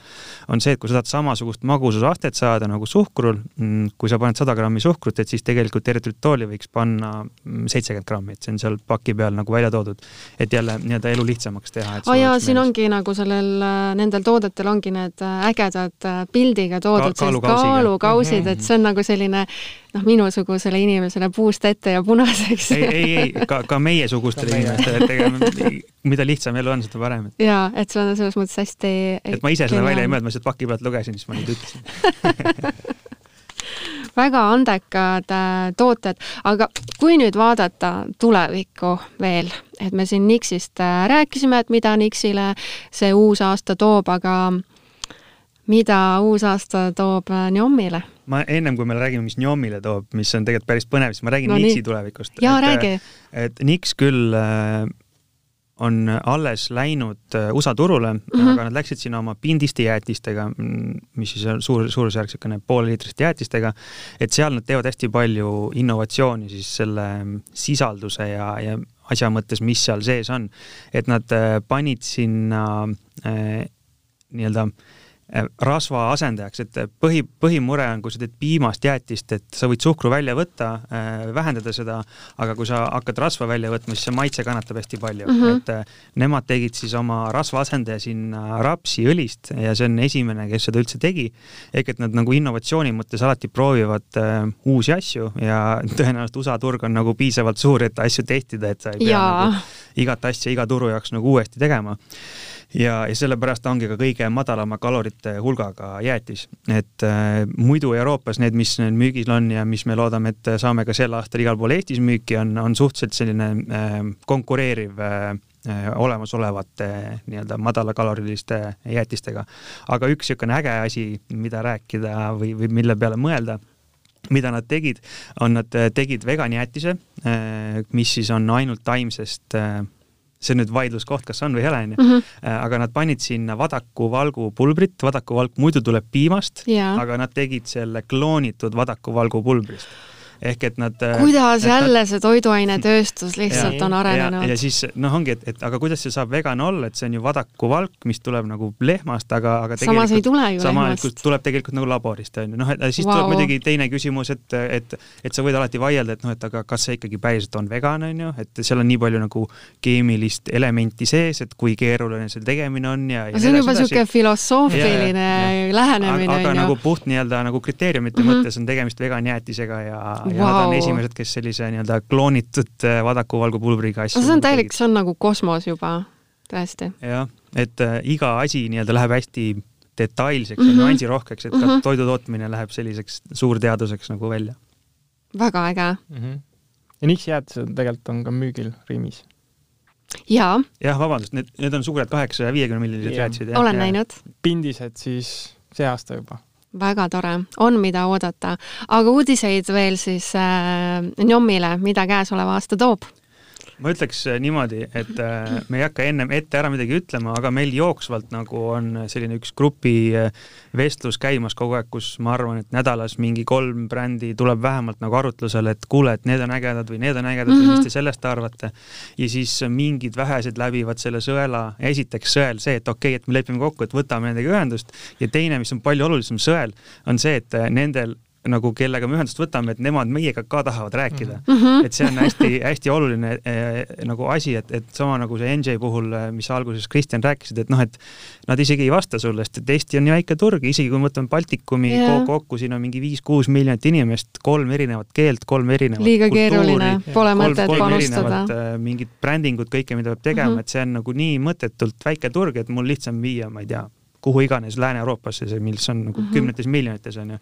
S4: on see, et kui sa tahad samasugust magususastet saada nagu suhkrul, mm, kui sa paned sada grammi suhkrut, et siis tegelikult eritrittooli võiks panna mm, seitsekümmend grammi, et see on seal paki peal nagu välja toodud. et jälle nii-öelda elu lihtsamaks teha.
S2: aa jaa, siin meeles. ongi nagu sellel, äh, nendel toodetel ongi need äh, ägedad äh, pildiga toodud Ka kaalukausid, mm -hmm. et see on nagu selline noh, minusugusele inimesele puust ette ja punaseks.
S4: ei, ei, ei, ka, ka meiesugustele inimestele, et ega [laughs] mida lihtsam elu on, seda parem.
S2: jaa, et see on selles mõttes hästi
S4: et ma ise seda välja ei mõelnud, ma lihtsalt paki pealt lugesin, siis ma nüüd ütlesin [laughs]
S2: väga andekad äh, tooted, aga kui nüüd vaadata tulevikku veel, et me siin Nixist äh, rääkisime, et mida Nixile see uus aasta toob, aga mida uus aasta toob Njomile?
S4: ma ennem kui me räägime, mis Njomile toob, mis on tegelikult päris põnev, siis ma räägin no, Nixi nii. tulevikust.
S2: jaa, räägi.
S4: et Nix küll äh, on alles läinud äh, USA turule mm, -hmm. aga nad läksid sinna oma pindiste jäätistega, mm, mis siis on suur, suurusjärk niisugune pooleliitriste jäätistega, et seal nad teevad hästi palju innovatsiooni siis selle sisalduse ja, ja asja mõttes, mis seal sees on. et nad äh, panid sinna äh, nii-öelda Äh, rasva asendajaks, et põhi, põhimure on, kui sa teed piimast jäätist, et sa võid suhkru välja võtta, äh, vähendada seda, aga kui sa hakkad rasva välja võtma, siis see maitse kannatab hästi palju mm, -hmm. et äh, nemad tegid siis oma rasva asendaja sinna rapsiõlist ja see on esimene, kes seda üldse tegi. ehk et nad nagu innovatsiooni mõttes alati proovivad äh, uusi asju ja [laughs] tõenäoliselt USA turg on nagu piisavalt suur, et asju tehtida, et sa ei pea ja. nagu igat asja iga turu jaoks nagu uuesti tegema ja, ja sellepärast ta ongi ka kõige madalama kalorite hulgaga jäätis, et äh, muidu Euroopas need, mis nüüd müügil on ja mis me loodame, et saame ka sel aastal igal pool Eestis müüki, on, on suhteliselt selline äh, konkureeriv äh, äh olemasolevate nii-öelda madalakaloriliste jäätistega. aga üks niisugune äge asi, mida rääkida või, või mille peale mõelda mida nad tegid, on nad tegid veganjäätise, äh, mis siis on ainult taimsest äh, see on nüüd vaidluskoht, kas on või ei ole, onju. Mhm. Äh, aga nad panid sinna vadakuvalgu pulbrit, vadakuvalk muidu tuleb piimast, aga nad tegid selle kloonitud vadakuvalgu pulbrist ehk et nad
S2: äh, kuidas jälle nad, see toiduainetööstus lihtsalt ja, on arenenud.
S4: ja siis noh, ongi, et, et aga kuidas see saab vegan olla, et see on ju vadakuvalk, mis tuleb nagu lehmast, aga, aga
S2: samas ei tule ju
S4: lehmast. tuleb tegelikult nagu laborist, on ju, noh, et siis wow. tuleb muidugi teine küsimus, et, et, et sa võid alati vaielda, et noh, et aga kas see ikkagi päriselt on vegan, on ju, et seal on nii palju nagu keemilist elementi sees, et kui keeruline selle tegemine on ja,
S2: ja see on juba niisugune filosoofiline lähenemine,
S4: on ju. aga nagu puht nii-öelda nagu kriteeriumite mm -hmm. mõttes on tegemist veganjäätisega ja ja wow. nad on esimesed, kes sellise nii-öelda kloonitud äh, vadakuvalgupulbriga asju
S2: see on täielik, see on nagu kosmos juba, tõesti.
S4: jah, et äh, iga asi nii-öelda läheb hästi detailseks mm -hmm. ja mhm. nüansirohkeks, et ka mm -hmm. toidu tootmine läheb selliseks suurteaduseks nagu välja.
S2: väga äge
S3: mm. -hmm. ja niksijäätised tegelikult on ka müügil Rimis
S2: jaa.
S4: jah, vabandust, need, need on suured kaheksasaja viiekümne millilised jäätised.
S2: olen ja. näinud.
S3: pindised siis see aasta juba
S2: väga tore, on, mida oodata. aga uudiseid veel siis äh, Njomile, mida käesolev aasta toob?
S4: Ma ütleks äh, niimoodi, et äh, me ei hakka ennem ette ära midagi ütlema, aga meil jooksvalt nagu on selline üks grupi äh, käimas kogu aeg, kus ma arvan, et nädalas mingi kolm brändi tuleb vähemalt nagu arutlusele, et kuule, et need on ägedad või need on ägedad mm -hmm. või mis mhm. te sellest arvate. ja siis mingid vähesed läbivad selle sõela, esiteks sõel see, et okei okay,, et me lepime kokku, et võtame nendega ühendust ja teine, mis on palju olulisem sõel, on see, et nendel nagu kellega me ühendust võtame, et nemad meiega ka tahavad rääkida mm. -hmm. et see on hästi-hästi oluline äh, nagu asi, et, et sama nagu see NJ puhul, eh, mis alguses Kristjan rääkisid, et noh, et nad isegi ei vasta sulle, sest et Eesti on nii väike turg, isegi kui me võtame Baltikumi yeah. kokku, siin on mingi viis-kuus miljonit inimest, kolm erinevat keelt, kolm erinevat
S2: liiga keeruline, pole mõtet panustada.
S4: Eh, mingit brändingut, kõike, mida peab tegema mm, -hmm. et see on nagu nii mõttetult väike turg, et mul lihtsam viia, ma ei tea kuhu iganes Lääne-Euroopasse, see, mis on nagu mm -hmm. kümnetes miljonites, on ju.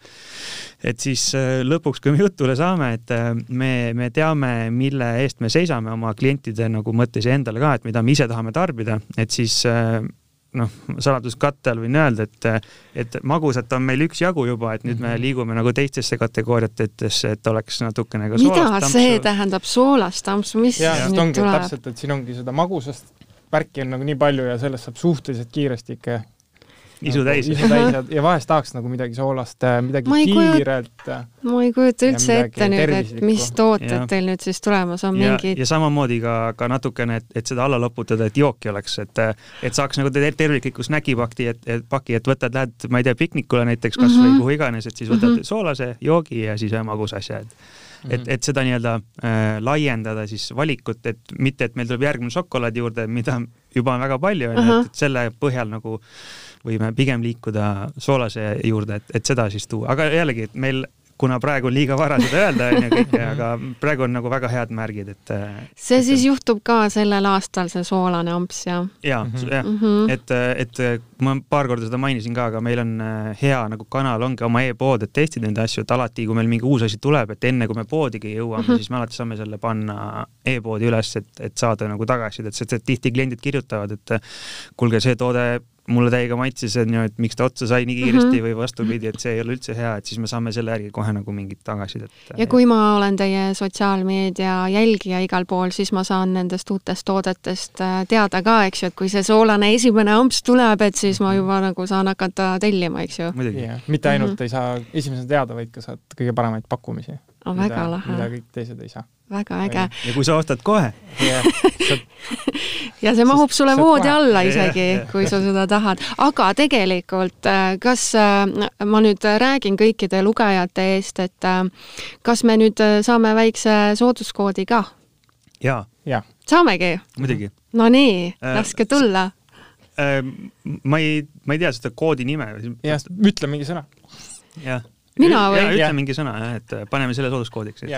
S4: et siis äh, lõpuks, kui me jutule saame, et äh, me, me teame, mille eest me seisame oma klientide nagu mõttes ja endale ka, et mida me ise tahame tarbida, et siis äh, noh, saladuskatte all võin öelda, et, et magusat on meil üksjagu juba, et nüüd me mhm. liigume nagu teistesse kategooriatesse, et oleks natukene ka
S2: mida see tähendab, soolastampsu, mis
S3: ja, nüüd ongi, tuleb? täpselt, et siin ongi seda magusast värki on nagu nii palju ja sellest saab suhteliselt kiiresti ikka
S4: isu täis.
S3: isu täis ja, ja vahest tahaks nagu midagi soolast, äh, midagi kiirelt.
S2: Äh, ma ei kujuta üldse ette nüüd, et mis tooted ja. teil nüüd siis tulemas on, mingid.
S4: ja samamoodi ka, ka natukene, et, et seda alla loputada, et jooki oleks, et, et saaks nagu tervikliku snäkipakti, et, et paki, et võtad, lähed, ma ei tea, piknikule näiteks kasvõi mm -hmm. kuhu iganes, et siis võtad mm -hmm. soolase joogi ja siis ühe magusa asja, et et, et seda nii-öelda äh, laiendada siis valikut, et mitte, et meil tuleb järgmine šokolaad juurde, mida juba on väga palju, onju, et selle põhjal nagu võime pigem liikuda soolase juurde, et, et seda siis tuua, aga jällegi, et meil kuna praegu on liiga vara seda öelda, onju kõike, [laughs] aga praegu on nagu väga head märgid, et.
S2: see et, siis juhtub ka sellel aastal, see soolane amps, jah?
S4: ja, jah, mhm. et, et ma paar korda seda mainisin ka, aga meil on äh, hea nagu kanal ongi oma e-pood, et testida neid asju, et alati, kui meil mingi uus asi tuleb, et enne kui me poodigi jõuame mm, -hmm. siis me alati saame selle panna e-poodi üles, et, et saada nagu tagasisidet, sest et tihti kliendid kirjutavad, et kuulge, see toode mulle täiega maitses, on ju, et miks ta otsa sai nii kiiresti mm -hmm. või vastupidi, et see ei ole üldse hea, et siis me saame selle järgi kohe nagu mingit tagasisidet.
S2: ja kui ma olen teie sotsiaalmeedia jälgija igal pool, siis ma saan nendest uutest toodetest äh, teada ka, eks ju, et kui see soolane esimene amps tuleb, et siis ma juba nagu saan hakata tellima, eks ju.
S3: Yeah. mitte ainult mm -hmm. ei saa esimesena teada, vaid ka saad kõige paremaid pakkumisi
S2: oh,. väga lahe.
S3: mida kõik teised ei saa
S2: väga äge.
S4: ja kui sa ostad kohe
S2: yeah, saad... [laughs] ja see mahub sulle voodi kohe. alla isegi yeah,, yeah. kui sa seda tahad. aga tegelikult, äh, kas äh, ma nüüd räägin kõikide lugejate eest, et äh, kas me nüüd saame väikse sooduskoodi ka?
S4: jaa
S3: ja..
S2: saamegi?
S4: muidugi.
S2: Nonii, laske tulla
S4: äh,. ma ei, ma ei tea seda koodi nime.
S3: jah, ütle mingi sõna.
S4: jah
S2: mina või?
S4: ütle ja. mingi sõna jah, et paneme selle sooduskoodiks [laughs]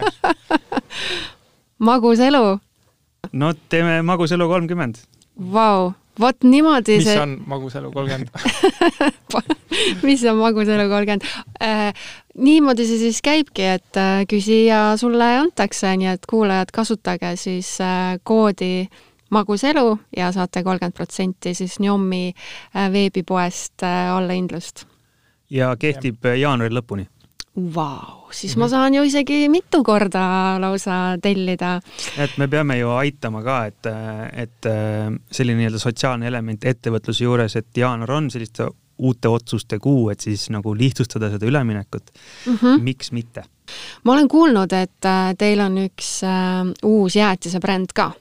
S2: magus elu.
S4: no teeme magus elu kolmkümmend.
S2: Vau, vot niimoodi
S3: mis see. [laughs] mis on magus elu kolmkümmend
S2: mis on magus elu kolmkümmend äh,? niimoodi see siis käibki, et äh, küsija sulle antakse, nii et kuulajad, kasutage siis äh, koodi magus elu ja saate kolmkümmend protsenti siis Njomi äh, veebipoest äh, allahindlust
S4: ja kehtib ja. jaanuari lõpuni.
S2: Vau, siis mm -hmm. ma saan ju isegi mitu korda lausa tellida.
S4: et me peame ju aitama ka, et, et selline nii-öelda sotsiaalne element ettevõtluse juures, et jaanuar on selliste uute otsuste kuu, et siis nagu lihtsustada seda üleminekut mm. -hmm. miks mitte?
S2: ma olen kuulnud, et äh, teil on üks äh, uus jäätisebränd ka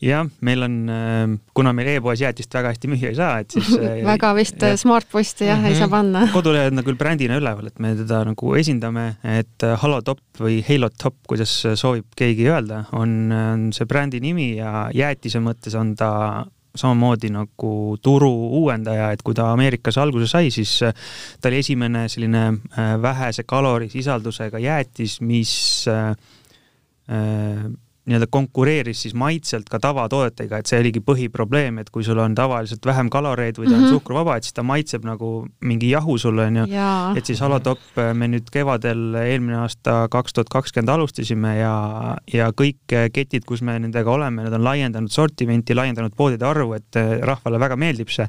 S4: jah, meil on, ähm, kuna meil e-poes jäätist väga hästi müüa ei saa, et siis [laughs]
S2: äh, väga vist ja. Smartposti jah mm, -hmm. ei saa mhm. panna [laughs]
S4: kodulehel on küll brändina üleval, et me teda nagu esindame, et äh, Halotop või Heilotop, kuidas soovib keegi öelda, on, on see brändi nimi ja jäätise mõttes on ta samamoodi nagu turu uuendaja, et kui ta Ameerikas alguse sai, siis äh, ta oli esimene selline vähese kalorisisaldusega jäätis, mis äh, nii-öelda konkureeris siis maitselt ka tavatoodetega, et see oligi põhiprobleem, et kui sul on tavaliselt vähem kaloreid või ta on mm -hmm. suhkruvaba, et siis ta maitseb nagu mingi jahu sulle, onju. et siis Halotop me nüüd kevadel eelmine aasta kaks tuhat kakskümmend alustasime ja, ja kõik ketid, kus me nendega oleme, need on laiendanud sortimenti, laiendanud poodide arvu, et rahvale väga meeldib see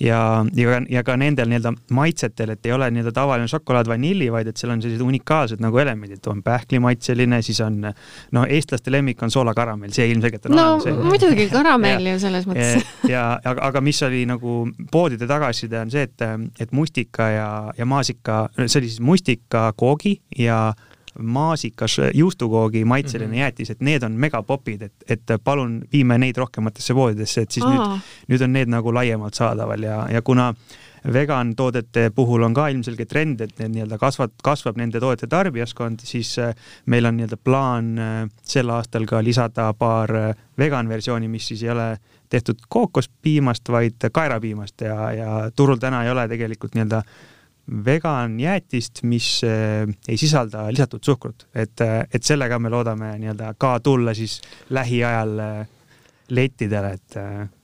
S4: ja, ja, ja ka nendel nii-öelda maitsetel, et ei ole nii-öelda tavaline šokolaad vanilli, vaid et seal on sellised unikaalsed nagu elemendid, on pähklimaitseline, siis on no eestlaste lemmik on soolakaramell, see ilmselgelt on
S2: no
S4: olemas.
S2: muidugi karamell ju selles mõttes.
S4: ja aga, aga mis oli nagu poodide tagasiside on see, et, et mustika ja, ja maasika, see oli siis mustikakoogi ja maasikas juustukoogi maitseline mm -hmm. jäätis, et need on megapopid, et, et palun viime neid rohkematesse poodidesse, et siis Aa. nüüd, nüüd on need nagu laiemalt saadaval ja, ja kuna äh, vegan toodete puhul on ka ilmselge trend, et need nii-öelda kasvad, kasvab nende toodete tarbijaskond, siis äh, meil on nii-öelda plaan äh, sel aastal ka lisada paar äh, vegan versiooni, mis siis ei ole tehtud kookospiimast, vaid kaerapiimast ja, ja turul täna ei ole tegelikult nii-öelda vegan jäätist, mis ei sisalda lisatud suhkrut, et, et sellega me loodame nii-öelda ka tulla siis lähiajal lettidele, et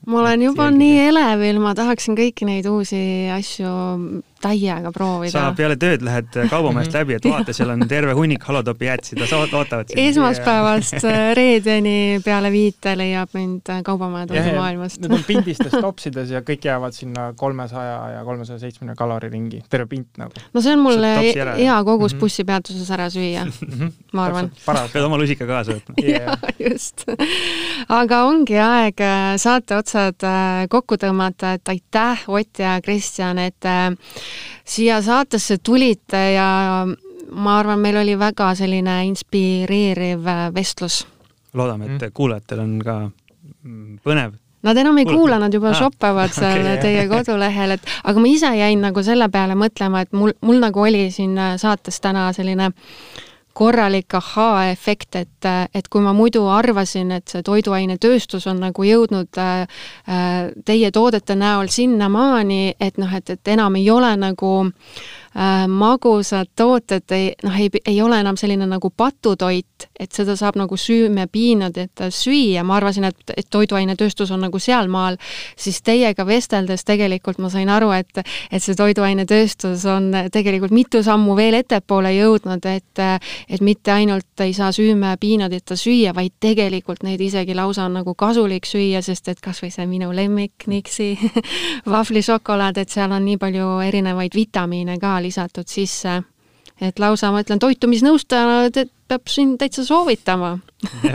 S2: ma olen juba jälgida. nii elevil, ma tahaksin kõiki neid uusi asju täiega proovida.
S4: sa peale tööd lähed kaubamehest läbi, et vaata, seal on terve hunnik halotopi jäätisi, ootavad sind.
S2: esmaspäevast reedeni peale viite leiab mind kaubamajatoidu maailmast.
S3: Need on pindistes topsides ja kõik jäävad sinna kolmesaja ja kolmesaja seitsmekümne kalori ringi, terve pind nagu.
S2: no see on mul hea kogus mm -hmm. bussipeatuses ära süüa mhm. ma arvan.
S4: pead oma lusika kaasa võtma [laughs]
S2: yeah.. just. aga ongi aeg saate otsad äh, kokku tõmmata, et aitäh, Ott ja Kristjan, et äh, siia saatesse tulite ja ma arvan, meil oli väga selline inspireeriv äh, vestlus.
S4: loodame, et mm. kuulajatel on ka mm, põnev
S2: Nad enam ei kuula, nad juba ah, shoppavad seal okay, teie kodulehel, et aga ma ise jäin nagu selle peale mõtlema, et mul, mul nagu oli siin äh, saates täna selline korralik ahhaa-efekt, et, et kui ma muidu arvasin, et see toiduainetööstus on nagu jõudnud äh, teie toodete näol sinnamaani, et noh, et, et enam ei ole nagu äh, Äh, magusad tooted ei, noh, ei, ei ole enam selline nagu patutoit, et seda saab nagu süümepiinadeta süüa, ma arvasin, et, et toiduainetööstus on nagu sealmaal, siis teiega vesteldes tegelikult ma sain aru, et et see toiduainetööstus on tegelikult mitu sammu veel ettepoole jõudnud, et et mitte ainult ei saa süümepiinadeta süüa, vaid tegelikult neid isegi lausa on nagu kasulik süüa, sest et kas või see minu lemmik Nixi [laughs] vahvlišokolaad, et seal on nii palju erinevaid vitamiine ka lisatud sisse. et lausa ma ütlen, toitumisnõustajana peab siin täitsa soovitama [laughs]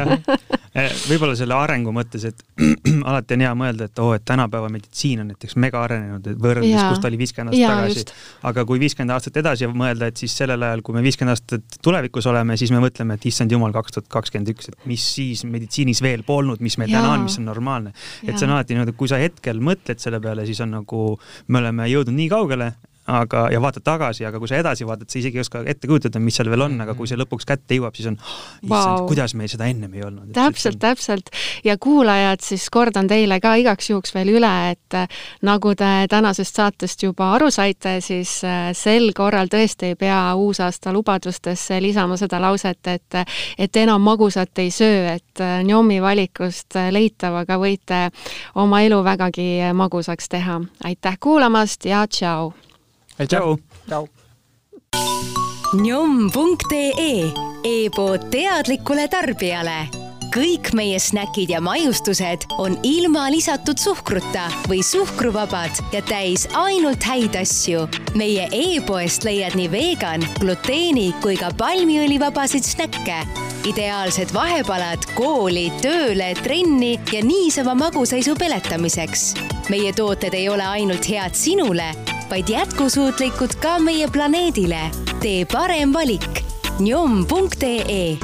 S4: eh, võib-olla selle arengu mõttes, et [clears throat] alati on hea mõelda, et oo oh,, et tänapäeva meditsiin on näiteks mega arenenud võrreldes, kus ta oli viiskümmend aastat tagasi. aga kui viiskümmend aastat edasi mõelda, et siis sellel ajal, kui me viiskümmend aastat tulevikus oleme, siis me mõtleme, et issand jumal, kaks tuhat kakskümmend üks, et mis siis meditsiinis veel polnud, mis meil ja. täna on, mis on normaalne. et see on alati niimoodi, kui sa hetkel mõtled selle peale, siis on nagu, me oleme jõudnud nii kaugele, aga, ja vaatad tagasi, aga kui sa edasi vaatad, sa isegi ei oska ette kujutada, mis seal veel on, aga kui see lõpuks kätte jõuab, siis on issand wow., kuidas meil seda ennem ei olnud.
S2: täpselt, täpselt. ja kuulajad, siis kordan teile ka igaks juhuks veel üle, et äh, nagu te tänasest saatest juba aru saite, siis äh, sel korral tõesti ei pea uusaasta lubadustesse lisama seda lauset, et et enam magusat ei söö, et äh, Njomi valikust leitavaga võite oma elu vägagi magusaks teha. aitäh kuulamast ja tšau!
S3: Tšau. tšau.
S1: njom.ee e-pood teadlikule tarbijale kõik meie snäkid ja maiustused on ilma lisatud suhkruta või suhkruvabad ja täis ainult häid asju. meie e-poest leiad nii vegan, gluteeni kui ka palmiõlivabasid snäkke. ideaalsed vahepalad kooli, tööle, trenni ja niisama magusaisu peletamiseks. meie tooted ei ole ainult head sinule vaid jätkusuutlikud ka meie planeedile. tee parem valik njom.ee